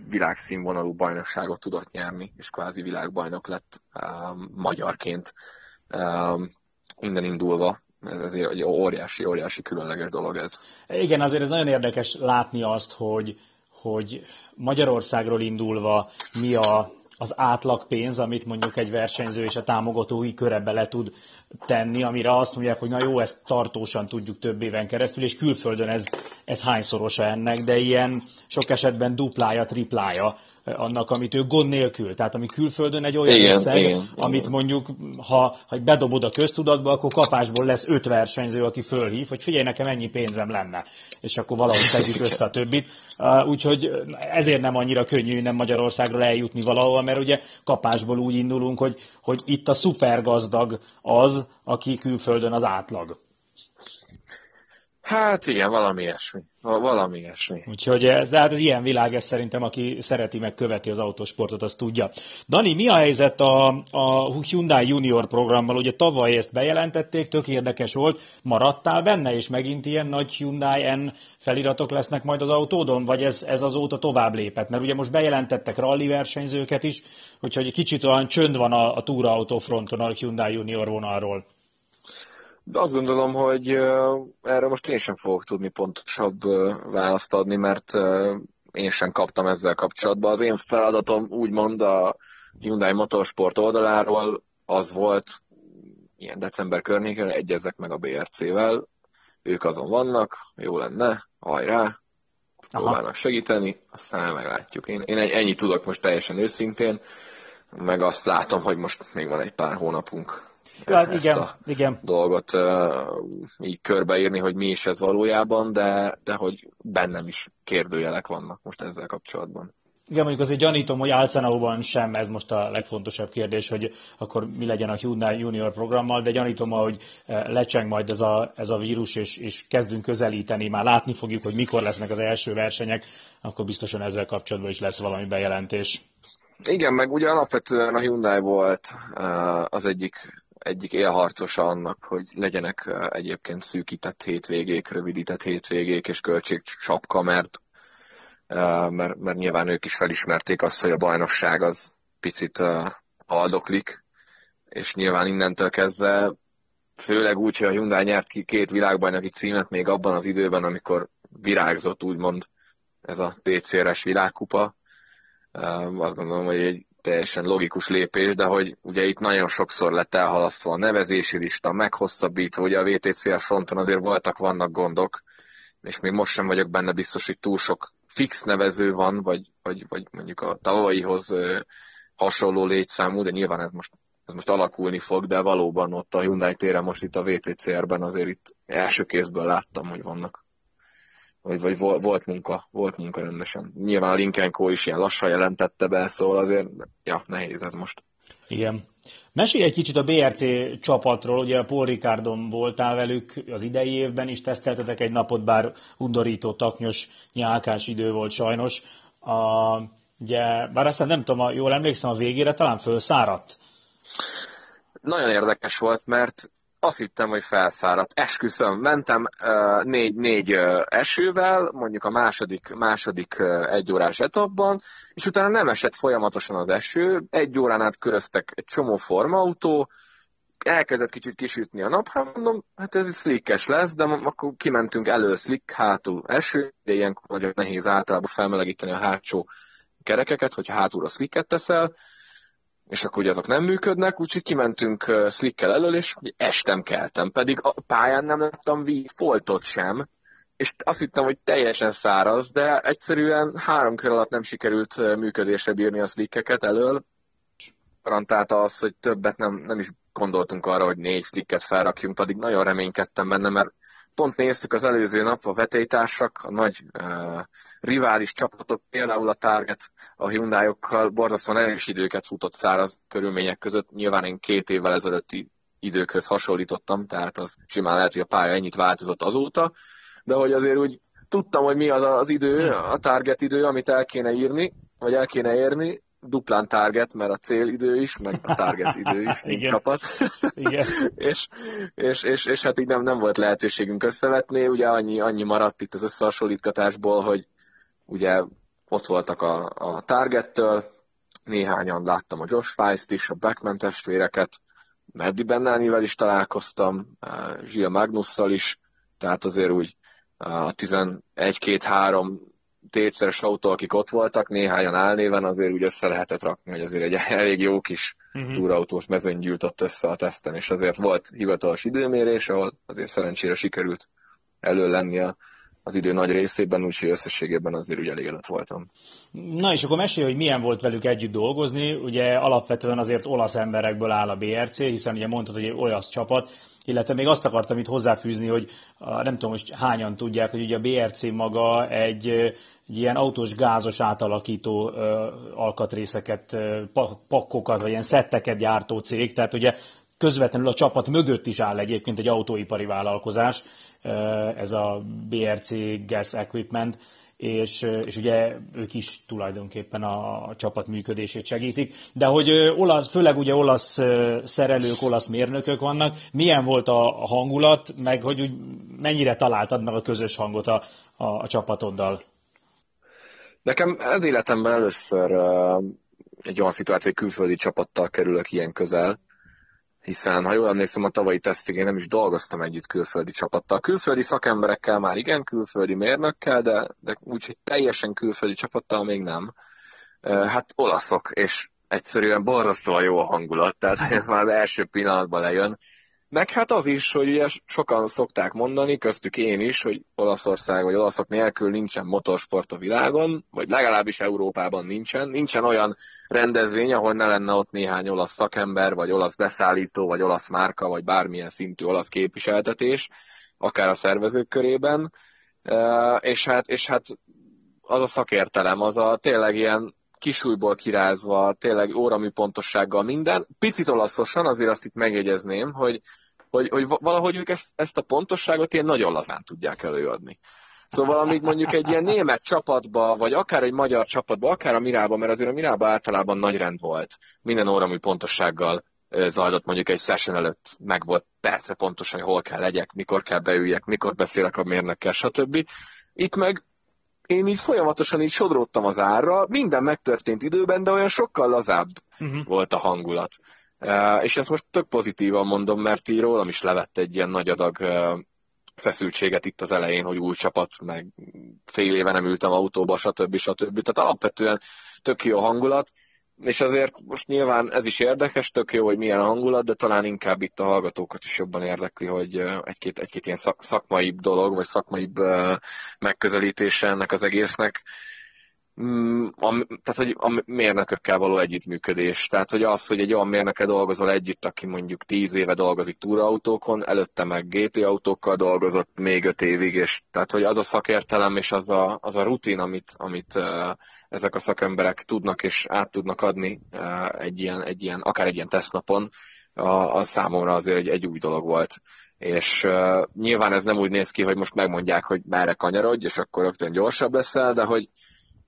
Speaker 2: világszínvonalú bajnokságot tudott nyerni, és kvázi világbajnok lett um, magyarként um, innen indulva. Ez azért egy óriási, óriási különleges dolog ez.
Speaker 1: Igen, azért ez nagyon érdekes látni azt, hogy, hogy Magyarországról indulva mi a, az átlagpénz, amit mondjuk egy versenyző és a támogatói köre bele tud tenni, amire azt mondják, hogy na jó, ezt tartósan tudjuk több éven keresztül, és külföldön ez, ez hányszorosa ennek, de ilyen sok esetben duplája, triplája annak, amit ő gond nélkül. Tehát ami külföldön egy olyan igen, összeg, igen, amit igen. mondjuk, ha, ha bedobod a köztudatba, akkor kapásból lesz öt versenyző, aki fölhív, hogy figyelj, nekem ennyi pénzem lenne. És akkor valahogy szedjük össze a többit. Uh, úgyhogy ezért nem annyira könnyű nem Magyarországra eljutni valahol, mert ugye kapásból úgy indulunk, hogy, hogy itt a szupergazdag az, aki külföldön az átlag.
Speaker 2: Hát igen, valami ilyesmi. Valami ilyesmi.
Speaker 1: Úgyhogy ez, hát ez ilyen világ, ez szerintem, aki szereti meg követi az autósportot, az tudja. Dani, mi a helyzet a, a Hyundai Junior programmal? Ugye tavaly ezt bejelentették, tök érdekes volt. Maradtál benne, és megint ilyen nagy Hyundai N feliratok lesznek majd az autódon, vagy ez, ez azóta tovább lépett? Mert ugye most bejelentettek rally versenyzőket is, úgyhogy kicsit olyan csönd van a, a túraautó fronton a Hyundai Junior vonalról.
Speaker 2: De azt gondolom, hogy erre most én sem fogok tudni pontosabb választ adni, mert én sem kaptam ezzel kapcsolatban. Az én feladatom úgymond a Hyundai Motorsport oldaláról az volt, ilyen december környékén egyezzek meg a BRC-vel, ők azon vannak, jó lenne, hajrá, próbálnak segíteni, aztán meglátjuk. Én, én ennyit tudok most teljesen őszintén, meg azt látom, hogy most még van egy pár hónapunk
Speaker 1: ja, ezt igen, a igen.
Speaker 2: dolgot uh, így körbeírni, hogy mi is ez valójában, de, de hogy bennem is kérdőjelek vannak most ezzel kapcsolatban.
Speaker 1: Igen, mondjuk azért gyanítom, hogy Alcenauban sem ez most a legfontosabb kérdés, hogy akkor mi legyen a Hyundai Junior programmal, de gyanítom, hogy lecseng majd ez a, ez a vírus, és, és kezdünk közelíteni, már látni fogjuk, hogy mikor lesznek az első versenyek, akkor biztosan ezzel kapcsolatban is lesz valami bejelentés.
Speaker 2: Igen, meg ugye alapvetően a Hyundai volt az egyik egyik élharcosa annak, hogy legyenek egyébként szűkített hétvégék, rövidített hétvégék és költségsapka, mert, mert, mert nyilván ők is felismerték azt, hogy a bajnokság az picit aldoklik, és nyilván innentől kezdve, főleg úgy, hogy a Hyundai nyert ki két világbajnoki címet még abban az időben, amikor virágzott úgymond ez a DCR-es világkupa, azt gondolom, hogy egy teljesen logikus lépés, de hogy ugye itt nagyon sokszor lett elhalasztva a nevezési lista, meghosszabbítva, ugye a VTCR fronton azért voltak, vannak gondok, és még most sem vagyok benne biztos, hogy túl sok fix nevező van, vagy, vagy, vagy mondjuk a tavalyihoz hasonló létszámú, de nyilván ez most, ez most alakulni fog, de valóban ott a Hyundai téren most itt a VTCR-ben azért itt első kézből láttam, hogy vannak vagy, vagy volt munka, volt munka rendesen. Nyilván a Lincoln Co. is ilyen lassan jelentette be, szóval azért, ja, nehéz ez most.
Speaker 1: Igen. Mesélj egy kicsit a BRC csapatról, ugye a Paul Ricardon voltál velük az idei évben is, teszteltetek egy napot, bár undorító, taknyos, nyálkás idő volt sajnos. A, ugye, bár aztán nem tudom, jól emlékszem, a végére talán fölszáradt.
Speaker 2: Nagyon érdekes volt, mert azt hittem, hogy felszáradt. Esküszöm, mentem négy, négy esővel, mondjuk a második, második uh, egyórás etapban, és utána nem esett folyamatosan az eső, egy órán át köröztek egy csomó formautó, elkezdett kicsit kisütni a nap, hát mondom, hát ez slickes lesz, de akkor kimentünk elő slick, hátul eső, de ilyenkor nagyon nehéz általában felmelegíteni a hátsó kerekeket, hogyha hátulra slicket teszel, és akkor ugye azok nem működnek, úgyhogy kimentünk slickkel elől, és estem keltem, pedig a pályán nem láttam víz, foltot sem, és azt hittem, hogy teljesen száraz, de egyszerűen három kör alatt nem sikerült működésre bírni a slickeket elől. Garantálta az, hogy többet nem, nem is gondoltunk arra, hogy négy slicket felrakjunk, pedig nagyon reménykedtem benne, mert pont néztük az előző nap a vetélytársak, a nagy uh, rivális csapatok, például a Target a Hyundai-okkal borzasztóan erős időket futott száraz körülmények között. Nyilván én két évvel ezelőtti időkhöz hasonlítottam, tehát az simán lehet, hogy a pálya ennyit változott azóta, de hogy azért úgy tudtam, hogy mi az az idő, a target idő, amit el kéne írni, vagy el kéne érni, duplán target, mert a célidő is, meg a target idő is, mint Igen. csapat. Igen. és, és, és, és, hát így nem, nem volt lehetőségünk összevetni, ugye annyi, annyi maradt itt az összehasonlítgatásból, hogy ugye ott voltak a, a Targettől, néhányan láttam a Josh Feist is, a Beckman testvéreket, Meddi Bennánivel is találkoztam, Zsia Magnusszal is, tehát azért úgy a 11-2-3 tétszeres autó, akik ott voltak, néhányan álnéven azért úgy össze lehetett rakni, hogy azért egy elég jó kis uh-huh. túrautós mezőny gyűjtött össze a teszten, és azért volt hivatalos időmérés, ahol azért szerencsére sikerült elő lenni a az idő nagy részében, úgyhogy összességében azért úgy elégedett voltam.
Speaker 1: Na és akkor mesélj, hogy milyen volt velük együtt dolgozni. Ugye alapvetően azért olasz emberekből áll a BRC, hiszen ugye mondtad, hogy egy olasz csapat, illetve még azt akartam itt hozzáfűzni, hogy nem tudom, hogy hányan tudják, hogy ugye a BRC maga egy, egy ilyen autós gázos átalakító alkatrészeket, pakkokat, vagy ilyen szetteket gyártó cég, tehát ugye közvetlenül a csapat mögött is áll egyébként egy autóipari vállalkozás, ez a BRC Gas Equipment, és, és ugye ők is tulajdonképpen a, csapat működését segítik. De hogy olasz, főleg ugye olasz szerelők, olasz mérnökök vannak, milyen volt a, hangulat, meg hogy úgy mennyire találtad meg a közös hangot a, a, a csapatoddal?
Speaker 2: Nekem ez életemben először egy olyan szituáció, hogy külföldi csapattal kerülök ilyen közel, hiszen ha jól emlékszem, a tavalyi tesztig én nem is dolgoztam együtt külföldi csapattal. Külföldi szakemberekkel már igen, külföldi mérnökkel, de, de úgyhogy teljesen külföldi csapattal még nem. Hát olaszok, és egyszerűen borzasztóan jó a hangulat, tehát már az első pillanatban lejön. Meg hát az is, hogy ugye sokan szokták mondani, köztük én is, hogy Olaszország vagy olaszok nélkül nincsen motorsport a világon, vagy legalábbis Európában nincsen. Nincsen olyan rendezvény, ahol ne lenne ott néhány olasz szakember, vagy olasz beszállító, vagy olasz márka, vagy bármilyen szintű olasz képviseltetés, akár a szervezők körében. És hát, és hát az a szakértelem, az a tényleg ilyen kisújból kirázva, tényleg óramű pontossággal minden. Picit olaszosan, azért azt itt megjegyezném, hogy, hogy, hogy valahogy ők ezt, ezt a pontosságot ilyen nagyon lazán tudják előadni. Szóval amíg mondjuk egy ilyen német csapatba, vagy akár egy magyar csapatba, akár a Mirába, mert azért a Mirába általában nagy rend volt, minden óramű pontossággal zajlott mondjuk egy session előtt, meg volt percre pontosan, hogy hol kell legyek, mikor kell beüljek, mikor beszélek a mérnökkel, stb. Itt meg én így folyamatosan így sodródtam az árra, minden megtörtént időben, de olyan sokkal lazább uh-huh. volt a hangulat. Uh, és ezt most tök pozitívan mondom, mert így rólam is levett egy ilyen nagy adag uh, feszültséget itt az elején, hogy új csapat, meg fél éve nem ültem autóba, stb. stb. Tehát alapvetően tök jó hangulat. És azért most nyilván ez is érdekes, tök jó, hogy milyen a hangulat, de talán inkább itt a hallgatókat is jobban érdekli, hogy egy-két, egy-két ilyen szak, szakmaibb dolog, vagy szakmaibb megközelítése ennek az egésznek a, tehát, hogy a mérnökökkel való együttműködés. Tehát, hogy az, hogy egy olyan mérnöke dolgozol együtt, aki mondjuk 10 éve dolgozik túraautókon, előtte meg GT autókkal dolgozott még 5 évig, és tehát, hogy az a szakértelem és az a, az a rutin, amit, amit ezek a szakemberek tudnak és át tudnak adni egy ilyen, egy ilyen, akár egy ilyen tesztnapon, a, a számomra azért egy, egy új dolog volt és uh, nyilván ez nem úgy néz ki, hogy most megmondják, hogy merre kanyarodj, és akkor rögtön gyorsabb leszel, de hogy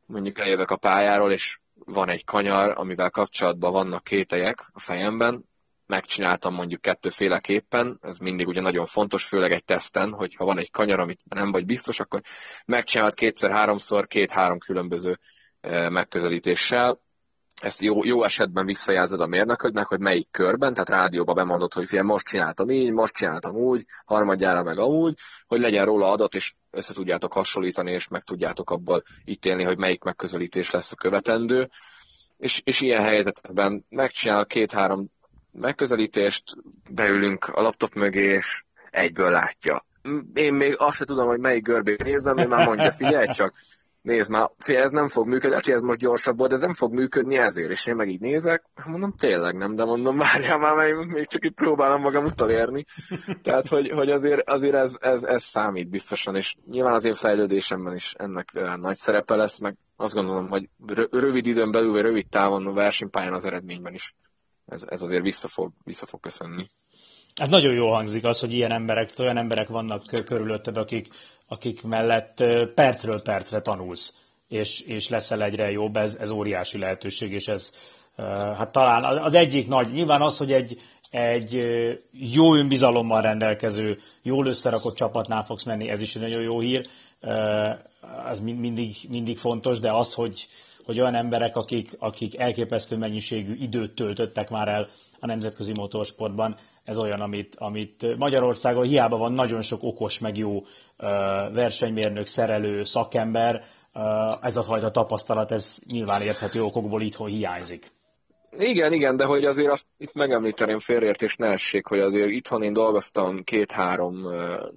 Speaker 2: mondjuk lejövök a pályáról, és van egy kanyar, amivel kapcsolatban vannak kételyek a fejemben, megcsináltam mondjuk kettőféleképpen, ez mindig ugye nagyon fontos, főleg egy teszten, hogy ha van egy kanyar, amit nem vagy biztos, akkor megcsinálod kétszer-háromszor, két-három különböző eh, megközelítéssel, ezt jó, jó esetben visszajelzed a mérnöködnek, hogy melyik körben, tehát rádióba bemondod, hogy figyelj, most csináltam így, most csináltam úgy, harmadjára meg amúgy, hogy legyen róla adat, és össze tudjátok hasonlítani, és meg tudjátok abból ítélni, hogy melyik megközelítés lesz a követendő. És, és ilyen helyzetben megcsinál két-három megközelítést, beülünk a laptop mögé, és egyből látja. Én még azt sem tudom, hogy melyik görbét nézem, én már mondja, figyelj csak, nézd már, fél, ez nem fog működni, hát ez most gyorsabb volt, ez nem fog működni ezért, és én meg így nézek, mondom, tényleg nem, de mondom, várjál már, mert még csak itt próbálom magam utolérni. Tehát, hogy, hogy azért, azért ez, ez, ez, számít biztosan, és nyilván az én fejlődésemben is ennek nagy szerepe lesz, meg azt gondolom, hogy rövid időn belül, vagy rövid távon a versenypályán az eredményben is ez, ez azért vissza fog, vissza fog köszönni.
Speaker 1: Ez nagyon jó hangzik az, hogy ilyen emberek, olyan emberek vannak körülötted, akik, akik mellett percről percre tanulsz, és, és leszel egyre jobb, ez, ez óriási lehetőség, és ez hát talán az egyik nagy, nyilván az, hogy egy, egy jó önbizalommal rendelkező, jól összerakott csapatnál fogsz menni, ez is egy nagyon jó hír, ez mindig, mindig fontos, de az, hogy, hogy olyan emberek, akik, akik elképesztő mennyiségű időt töltöttek már el a nemzetközi motorsportban, ez olyan, amit, amit Magyarországon hiába van nagyon sok okos, meg jó versenymérnök, szerelő, szakember, ez a fajta tapasztalat, ez nyilván érthető okokból itthon hiányzik.
Speaker 2: Igen, igen, de hogy azért azt itt megemlíteném félreértés ne essék, hogy azért itthon én dolgoztam két-három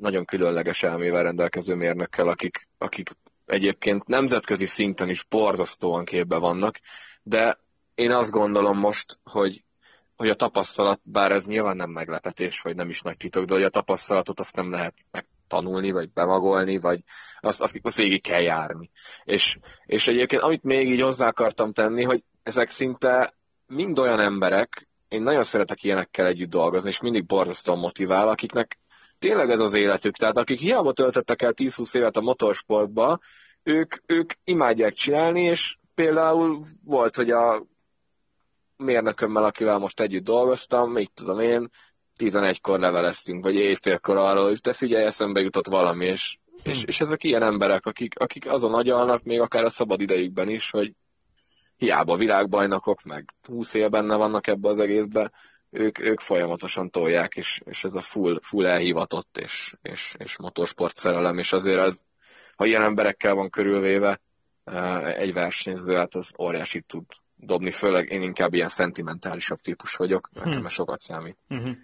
Speaker 2: nagyon különleges elmével rendelkező mérnökkel, akik, akik egyébként nemzetközi szinten is borzasztóan képbe vannak, de én azt gondolom most, hogy hogy a tapasztalat, bár ez nyilván nem meglepetés, vagy nem is nagy titok, de hogy a tapasztalatot azt nem lehet megtanulni, vagy bemagolni, vagy azt, azt, azt végig kell járni. És, és egyébként amit még így hozzá akartam tenni, hogy ezek szinte mind olyan emberek, én nagyon szeretek ilyenekkel együtt dolgozni, és mindig borzasztóan motivál, akiknek tényleg ez az életük. Tehát akik hiába töltöttek el 10-20 évet a motorsportba, ők, ők imádják csinálni, és például volt, hogy a mérnökömmel, akivel most együtt dolgoztam, mit tudom én, 11-kor leveleztünk, vagy éjfélkor arról, hogy te figyelj, eszembe jutott valami, és, hm. és, és ezek ilyen emberek, akik, akik azon agyalnak, még akár a szabad idejükben is, hogy hiába világbajnokok, meg 20 év benne vannak ebbe az egészbe, ők, ők folyamatosan tolják, és, és ez a full, full elhivatott, és, és, és motorsport szerelem, és azért az, ha ilyen emberekkel van körülvéve eh, egy versenyző, hát az óriási tud, dobni, főleg én inkább ilyen szentimentálisabb típus vagyok, nekem hmm. sokat számít.
Speaker 1: Hmm.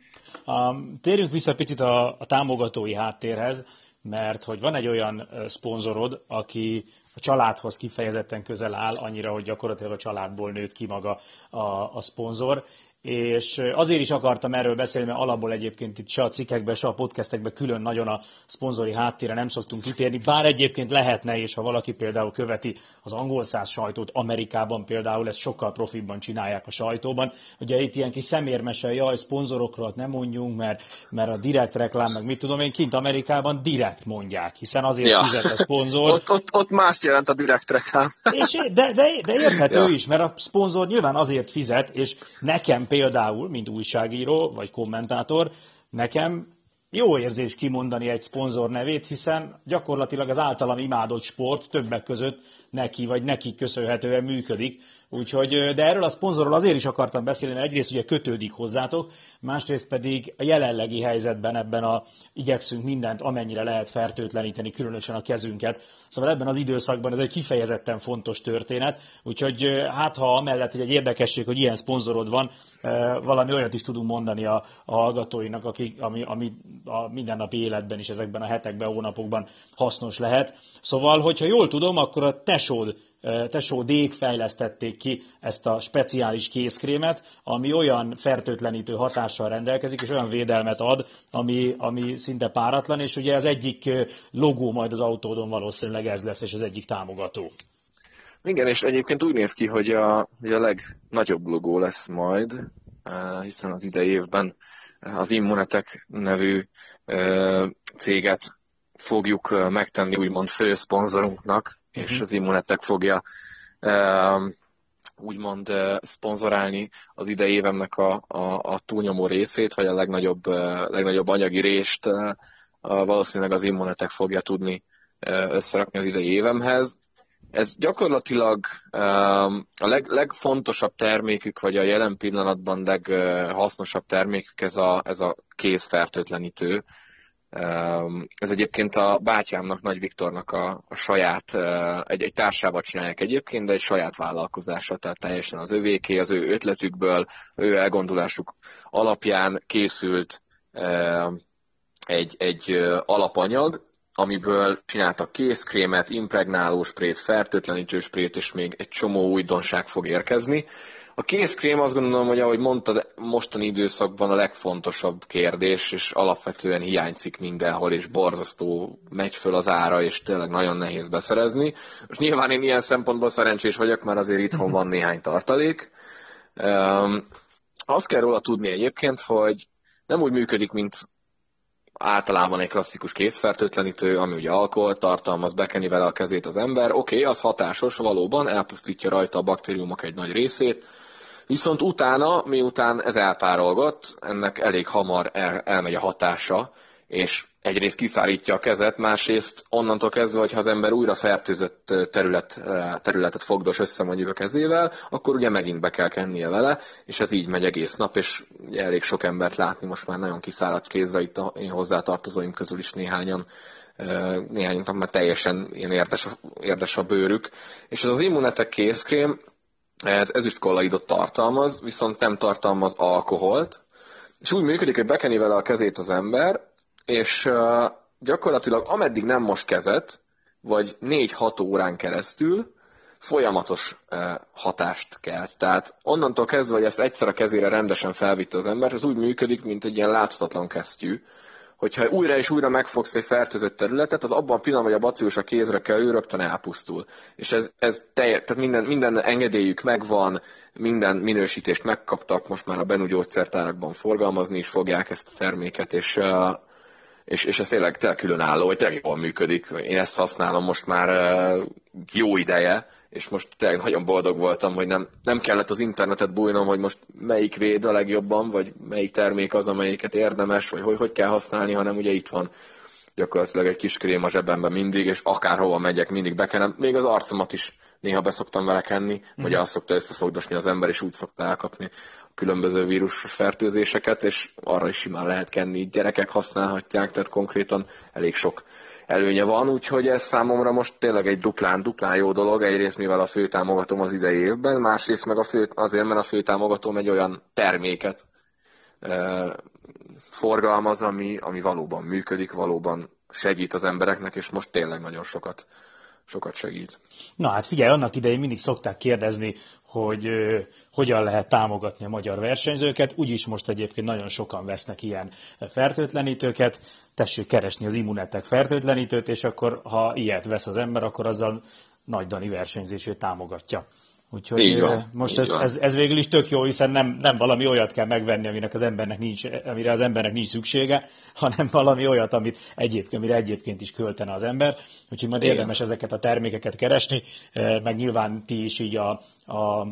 Speaker 1: Um, térjünk vissza picit a, a támogatói háttérhez, mert hogy van egy olyan szponzorod, aki a családhoz kifejezetten közel áll, annyira, hogy gyakorlatilag a családból nőtt ki maga a, a szponzor, és azért is akartam erről beszélni, mert alapból egyébként itt se a cikkekben, se a podcastekben külön nagyon a szponzori háttérre nem szoktunk kitérni, bár egyébként lehetne, és ha valaki például követi az angol száz sajtót, Amerikában például ezt sokkal profibban csinálják a sajtóban. Ugye itt ilyen kis szemérmese, jaj, szponzorokról nem mondjunk, mert, mert a direkt reklám, meg mit tudom én, kint Amerikában direkt mondják, hiszen azért ja. fizet a szponzor.
Speaker 2: ott, ott, ott más jelent a direkt reklám.
Speaker 1: és, de, de, de érthető ja. is, mert a szponzor nyilván azért fizet, és nekem például, mint újságíró vagy kommentátor, nekem jó érzés kimondani egy szponzor nevét, hiszen gyakorlatilag az általam imádott sport többek között neki vagy neki köszönhetően működik, Úgyhogy, de erről a szponzorról azért is akartam beszélni, mert egyrészt ugye kötődik hozzátok, másrészt pedig a jelenlegi helyzetben ebben a igyekszünk mindent, amennyire lehet fertőtleníteni, különösen a kezünket. Szóval ebben az időszakban ez egy kifejezetten fontos történet, úgyhogy hát ha amellett, hogy egy érdekesség, hogy ilyen szponzorod van, valami olyat is tudunk mondani a, a hallgatóinak, akik, ami, ami a mindennapi életben is ezekben a hetekben, hónapokban hasznos lehet. Szóval, hogyha jól tudom, akkor a tesód tesódék fejlesztették ki ezt a speciális kézkrémet, ami olyan fertőtlenítő hatással rendelkezik, és olyan védelmet ad, ami, ami szinte páratlan, és ugye az egyik logó majd az autódon valószínűleg ez lesz, és az egyik támogató.
Speaker 2: Igen, és egyébként úgy néz ki, hogy a, hogy a legnagyobb logó lesz majd, hiszen az idei évben az Immunetek nevű céget fogjuk megtenni úgymond főszponzorunknak. És mhm. az Immunetek fogja úgymond uh, szponzorálni az idei évemnek a, a, a túlnyomó részét, vagy a legnagyobb, uh, legnagyobb anyagi részt uh, valószínűleg az Immunetek fogja tudni összerakni az idei évemhez. Ez gyakorlatilag a leg, legfontosabb termékük, vagy a jelen pillanatban leghasznosabb termékük ez a, ez a kézfertőtlenítő, ez egyébként a bátyámnak, Nagy Viktornak a, a saját, egy, egy társával csinálják egyébként, de egy saját vállalkozása, tehát teljesen az övéké, az ő ötletükből, ő elgondolásuk alapján készült egy, egy alapanyag, amiből csináltak kézkrémet, impregnálósprét, fertőtlenítősprét, és még egy csomó újdonság fog érkezni. A kézkrém azt gondolom, hogy ahogy mondtad, mostani időszakban a legfontosabb kérdés, és alapvetően hiányzik mindenhol, és borzasztó megy föl az ára, és tényleg nagyon nehéz beszerezni. Most nyilván én ilyen szempontból szerencsés vagyok, mert azért itthon van néhány tartalék. Um, azt kell róla tudni egyébként, hogy nem úgy működik, mint általában egy klasszikus kézfertőtlenítő, ami ugye alkohol tartalmaz, bekeni vele a kezét az ember. Oké, okay, az hatásos, valóban elpusztítja rajta a baktériumok egy nagy részét, Viszont utána, miután ez elpárolgott, ennek elég hamar el, elmegy a hatása, és egyrészt kiszárítja a kezet, másrészt onnantól kezdve, hogyha az ember újra fertőzött terület, területet fogdos össze mondjuk a kezével, akkor ugye megint be kell kennie vele, és ez így megy egész nap, és elég sok embert látni most már nagyon kiszáradt kézzel, itt a én hozzátartozóim közül is néhányan néhányan már teljesen ilyen érdes, érdes a bőrük. És ez az immunetek kézkrém, ez ezüstkollaidot tartalmaz, viszont nem tartalmaz alkoholt, és úgy működik, hogy bekeni vele a kezét az ember, és gyakorlatilag ameddig nem most kezet, vagy 4-6 órán keresztül folyamatos hatást kell. Tehát onnantól kezdve, hogy ezt egyszer a kezére rendesen felvitte az ember, ez úgy működik, mint egy ilyen láthatatlan kesztyű, hogyha újra és újra megfogsz egy fertőzött területet, az abban a pillanatban, hogy a bacillus a kézre kerül, rögtön elpusztul. És ez, ez telje, tehát minden, minden engedélyük megvan, minden minősítést megkaptak, most már a Benu gyógyszertárakban forgalmazni is fogják ezt a terméket, és, és, és ez tényleg, tényleg különálló, hogy tényleg jól működik. Én ezt használom most már jó ideje, és most tényleg nagyon boldog voltam, hogy nem, nem kellett az internetet bújnom, hogy most melyik véd a legjobban, vagy melyik termék az, amelyiket érdemes, vagy hogy, hogy kell használni, hanem ugye itt van gyakorlatilag egy kis krém a zsebemben mindig, és akárhova megyek, mindig bekenem. Még az arcomat is néha beszoktam vele kenni, mm. hogy azt szokta összefogdosni az ember, és úgy szokta elkapni a különböző vírusos fertőzéseket, és arra is simán lehet kenni. Gyerekek használhatják, tehát konkrétan elég sok előnye van, úgyhogy ez számomra most tényleg egy duplán, duplán jó dolog, egyrészt mivel a főtámogatom az idei évben, másrészt meg a fő, azért, mert a főtámogatom egy olyan terméket e, forgalmaz, ami, ami valóban működik, valóban segít az embereknek, és most tényleg nagyon sokat sokat segít.
Speaker 1: Na hát figyelj, annak idején mindig szokták kérdezni, hogy hogyan lehet támogatni a magyar versenyzőket, úgyis most egyébként nagyon sokan vesznek ilyen fertőtlenítőket, tessék keresni az immunetek fertőtlenítőt, és akkor ha ilyet vesz az ember, akkor azzal nagy Dani versenyzését támogatja. Úgyhogy így van, most így ez, van. ez, ez, végül is tök jó, hiszen nem, nem valami olyat kell megvenni, aminek az embernek nincs, amire az embernek nincs szüksége, hanem valami olyat, amit egyébként, amire egyébként is költene az ember. Úgyhogy majd Igen. érdemes ezeket a termékeket keresni, meg nyilván ti is így a, a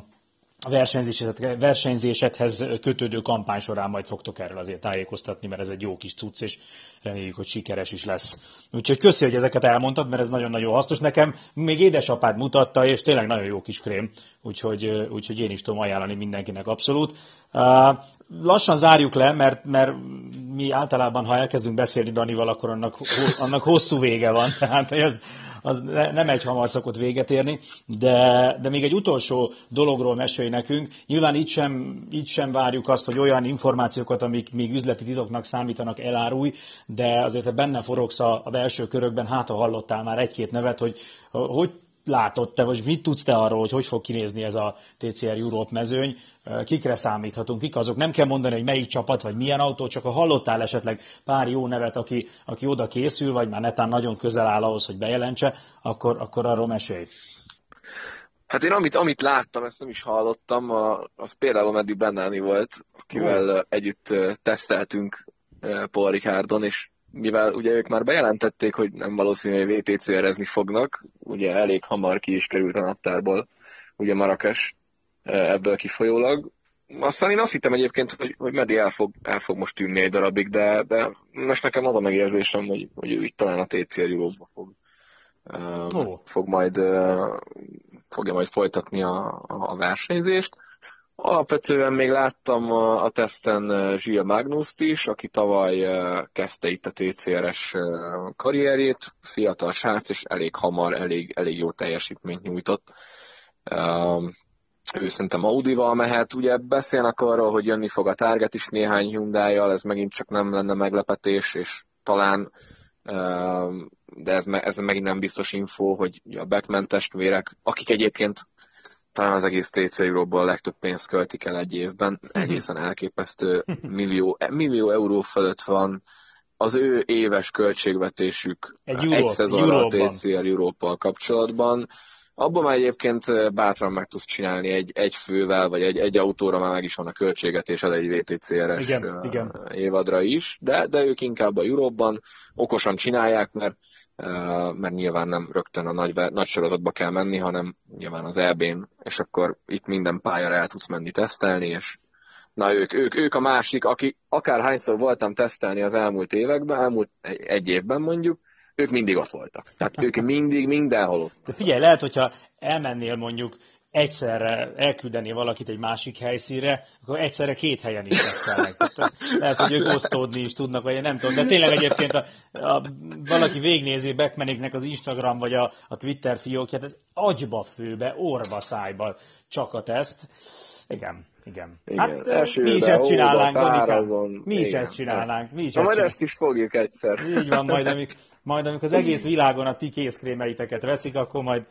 Speaker 1: a versenyzésedhez kötődő kampány során majd fogtok erről azért tájékoztatni, mert ez egy jó kis cucc, és reméljük, hogy sikeres is lesz. Úgyhogy köszi, hogy ezeket elmondtad, mert ez nagyon-nagyon hasznos. Nekem még édesapád mutatta, és tényleg nagyon jó kis krém, úgyhogy, úgyhogy én is tudom ajánlani mindenkinek abszolút. Lassan zárjuk le, mert, mert mi általában, ha elkezdünk beszélni Danival, akkor annak, annak hosszú vége van. Tehát ez, az nem egy hamar szokott véget érni, de, de még egy utolsó dologról mesélj nekünk. Nyilván így sem, így sem várjuk azt, hogy olyan információkat, amik még üzleti titoknak számítanak, elárulj, de azért te benne forogsz a, a belső körökben, hát ha hallottál már egy-két nevet, hogy hogy látod te, vagy mit tudsz te arról, hogy hogy fog kinézni ez a TCR Europe mezőny, kikre számíthatunk, kik azok. Nem kell mondani, hogy melyik csapat, vagy milyen autó, csak ha hallottál esetleg pár jó nevet, aki, aki oda készül, vagy már netán nagyon közel áll ahhoz, hogy bejelentse, akkor, akkor arról mesélj.
Speaker 2: Hát én amit, amit láttam, ezt nem is hallottam, az például Meddi Bennáni volt, akivel oh. együtt teszteltünk Paul Ricardon, és mivel ugye ők már bejelentették, hogy nem valószínű, hogy VTCR-ezni fognak, ugye elég hamar ki is került a naptárból, ugye Marrakes e, ebből kifolyólag. Aztán én azt hittem egyébként, hogy, hogy Medi el fog, el fog most tűnni egy darabig, de, de most nekem az a megérzésem, hogy, hogy ő itt talán a TCR Euróba fog, oh. fog majd, uh, fogja majd folytatni a, a versenyzést. Alapvetően még láttam a, a teszten Gilles Magnuszt is, aki tavaly kezdte itt a TCRS karrierjét, fiatal srác, és elég hamar, elég, elég jó teljesítményt nyújtott. Ő szerintem Audi-val mehet, ugye beszélnek arról, hogy jönni fog a Target is néhány hyundai ez megint csak nem lenne meglepetés, és talán de ez, ez megint nem biztos info, hogy a Beckman testvérek, akik egyébként talán az egész TC Euróból a legtöbb pénzt költik el egy évben, egészen elképesztő millió, millió euró fölött van. Az ő éves költségvetésük egy, Euró, egy szezonra a TCR Európal kapcsolatban. Abban már egyébként bátran meg tudsz csinálni egy, egy fővel, vagy egy, egy autóra már meg is van a költségvetésed egy VTCR-es igen, igen. évadra is, de, de ők inkább a Euróban okosan csinálják, mert mert nyilván nem rögtön a nagy, nagy sorozatba kell menni, hanem nyilván az EB-n, és akkor itt minden pályára el tudsz menni tesztelni, és na ők, ők, ők a másik, aki akárhányszor voltam tesztelni az elmúlt években, elmúlt egy évben mondjuk, ők mindig ott voltak. Tehát ők mindig mindenhol ott.
Speaker 1: De figyelj, lehet, hogyha elmennél mondjuk egyszerre elküldeni valakit egy másik helyszínre, akkor egyszerre két helyen is tesztelnek. Lehet, hogy ők osztódni is tudnak, vagy nem tudom. De tényleg egyébként a, a, valaki végnézi Beckmaniknek az Instagram vagy a, a Twitter fiókját, tehát agyba főbe, orva szájba csak a teszt. Igen, igen.
Speaker 2: igen. Hát Esőbe, mi is ezt csinálnánk, Danika.
Speaker 1: Mi is igen. ezt csinálnánk. Mi is
Speaker 2: Na, ezt majd ezt is fogjuk egyszer.
Speaker 1: Így van, majd amik, majd amikor az egész világon a ti kézkrémeiteket veszik, akkor majd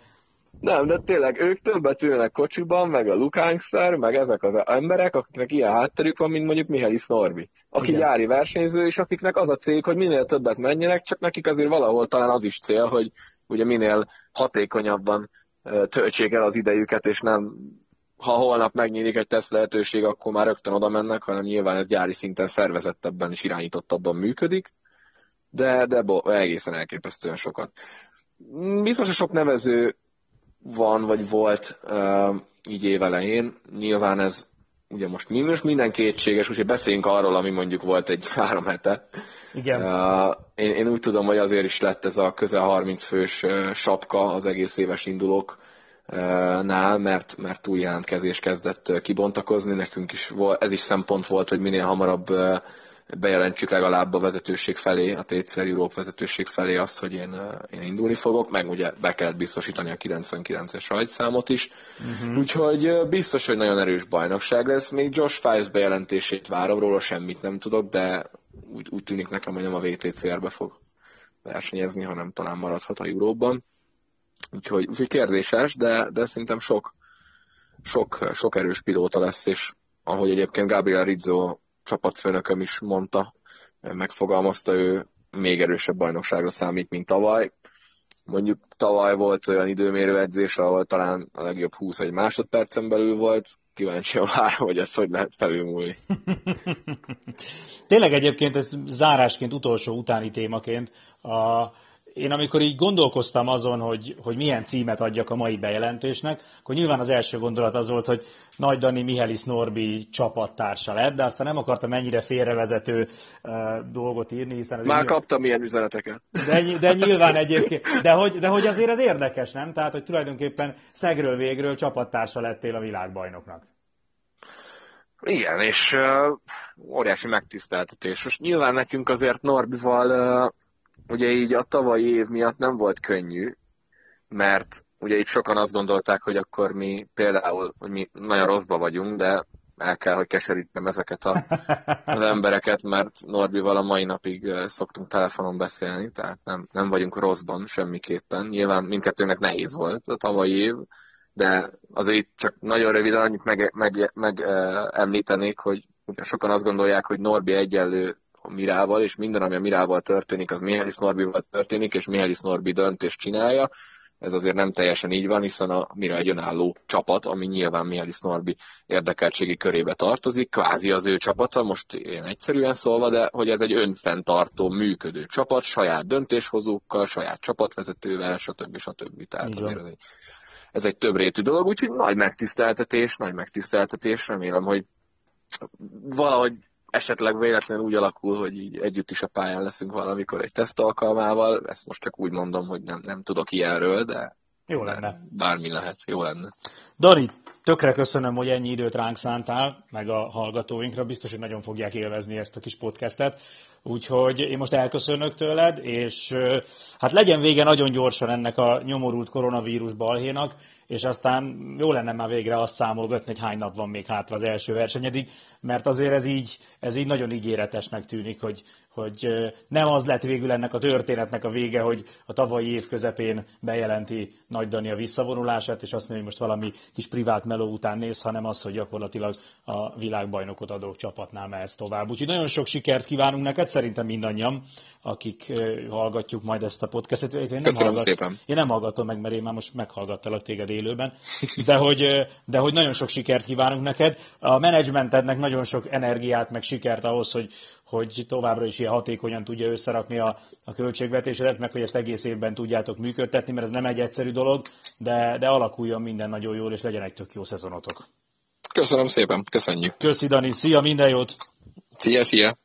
Speaker 2: nem, de tényleg ők többet ülnek kocsiban, meg a Lukánszer, meg ezek az emberek, akiknek ilyen hátterük van, mint mondjuk Mihály Norbi, aki Igen. gyári versenyző, és akiknek az a cég, hogy minél többet menjenek, csak nekik azért valahol talán az is cél, hogy ugye minél hatékonyabban töltsék el az idejüket, és nem ha holnap megnyílik egy teszt lehetőség, akkor már rögtön oda mennek, hanem nyilván ez gyári szinten szervezettebben és irányítottabban működik, de, de bo, egészen elképesztően sokat. Biztos, hogy sok nevező van, vagy volt így évelején. Nyilván ez ugye most minus minden kétséges, úgyhogy beszéljünk arról, ami mondjuk volt egy három hete.
Speaker 1: Igen.
Speaker 2: Én, én úgy tudom, hogy azért is lett ez a közel 30 fős sapka az egész éves indulók nál, mert, mert túl jelentkezés kezdett kibontakozni. Nekünk is ez is szempont volt, hogy minél hamarabb bejelentsük legalább a vezetőség felé, a TCR Europe vezetőség felé azt, hogy én, én indulni fogok, meg ugye be kellett biztosítani a 99-es rajtszámot is. Uh-huh. Úgyhogy biztos, hogy nagyon erős bajnokság lesz. Még Josh Fives bejelentését várom, róla semmit nem tudok, de úgy, úgy tűnik nekem, hogy nem a VTCR-be fog versenyezni, hanem talán maradhat a Euróban. Úgyhogy, úgyhogy kérdéses, de, de szerintem sok, sok, sok erős pilóta lesz, és ahogy egyébként Gabriel Rizzo csapatfőnököm is mondta, megfogalmazta, ő még erősebb bajnokságra számít, mint tavaly. Mondjuk tavaly volt olyan időmérő edzés, ahol talán a legjobb 20 egy másodpercen belül volt, kíváncsi a hogy ezt hogy lehet felülmúlni.
Speaker 1: Tényleg egyébként ez zárásként, utolsó utáni témaként, a, én amikor így gondolkoztam azon, hogy, hogy milyen címet adjak a mai bejelentésnek, akkor nyilván az első gondolat az volt, hogy Nagy Dani Mihelis Norbi csapattársa lett, de aztán nem akartam ennyire félrevezető uh, dolgot írni, hiszen...
Speaker 2: Már nyilván... kaptam ilyen üzeneteket.
Speaker 1: De, de nyilván egyébként, de hogy, de hogy azért ez érdekes, nem? Tehát, hogy tulajdonképpen szegről végről csapattársa lettél a világbajnoknak.
Speaker 2: Igen, és uh, óriási megtiszteltetés. Most nyilván nekünk azért Norbival uh, ugye így a tavalyi év miatt nem volt könnyű, mert ugye itt sokan azt gondolták, hogy akkor mi például, hogy mi nagyon rosszba vagyunk, de el kell, hogy keserítem ezeket a, az embereket, mert Norbival a mai napig szoktunk telefonon beszélni, tehát nem, nem vagyunk rosszban semmiképpen. Nyilván mindkettőnek nehéz volt a tavalyi év, de azért csak nagyon röviden annyit meg, meg, meg említenék, hogy ugye sokan azt gondolják, hogy Norbi egyenlő a Mirával, és minden, ami a Mirával történik, az Mihális Norbival történik, és Mihális Norbi döntést csinálja. Ez azért nem teljesen így van, hiszen a Mira egy önálló csapat, ami nyilván Mihális Norbi érdekeltségi körébe tartozik, kvázi az ő csapata, most én egyszerűen szólva, de hogy ez egy önfenntartó, működő csapat, saját döntéshozókkal, saját csapatvezetővel, stb. stb. Tehát azért ez egy, ez egy több rétű dolog, úgyhogy nagy megtiszteltetés, nagy megtiszteltetés, remélem, hogy valahogy esetleg véletlenül úgy alakul, hogy így együtt is a pályán leszünk valamikor egy teszt alkalmával, ezt most csak úgy mondom, hogy nem, nem tudok ilyenről, de
Speaker 1: jó lenne.
Speaker 2: Bármi lehet, jó lenne.
Speaker 1: Dani, tökre köszönöm, hogy ennyi időt ránk szántál, meg a hallgatóinkra. Biztos, hogy nagyon fogják élvezni ezt a kis podcastet. Úgyhogy én most elköszönök tőled, és hát legyen vége nagyon gyorsan ennek a nyomorult koronavírus balhénak, és aztán jó lenne már végre azt számolgatni, hogy hány nap van még hátra az első versenyedig, mert azért ez így, ez így nagyon ígéretesnek tűnik, hogy, hogy nem az lett végül ennek a történetnek a vége, hogy a tavalyi év közepén bejelenti Nagy Dani a visszavonulását, és azt mondja, hogy most valami kis privát meló után néz, hanem az, hogy gyakorlatilag a világbajnokot adó csapatnál mehetsz tovább. Úgyhogy nagyon sok sikert kívánunk neked, szerintem mindannyian, akik hallgatjuk majd ezt a podcastet.
Speaker 2: Én nem Köszönöm hallgat, szépen.
Speaker 1: Én nem hallgatom meg, mert én már most meghallgattalak téged élőben, de hogy, de hogy nagyon sok sikert kívánunk neked. A menedzsmentednek nagyon sok energiát, meg sikert ahhoz, hogy, hogy továbbra is ilyen hatékonyan tudja összerakni a, a költségvetésedet, meg hogy ezt egész évben tudjátok működtetni, mert ez nem egy egyszerű dolog, de, de alakuljon minden nagyon jól, és legyen egy tök jó szezonotok.
Speaker 2: Köszönöm szépen, köszönjük.
Speaker 1: Köszi Dani, szia, minden jót!
Speaker 2: Szia, szia!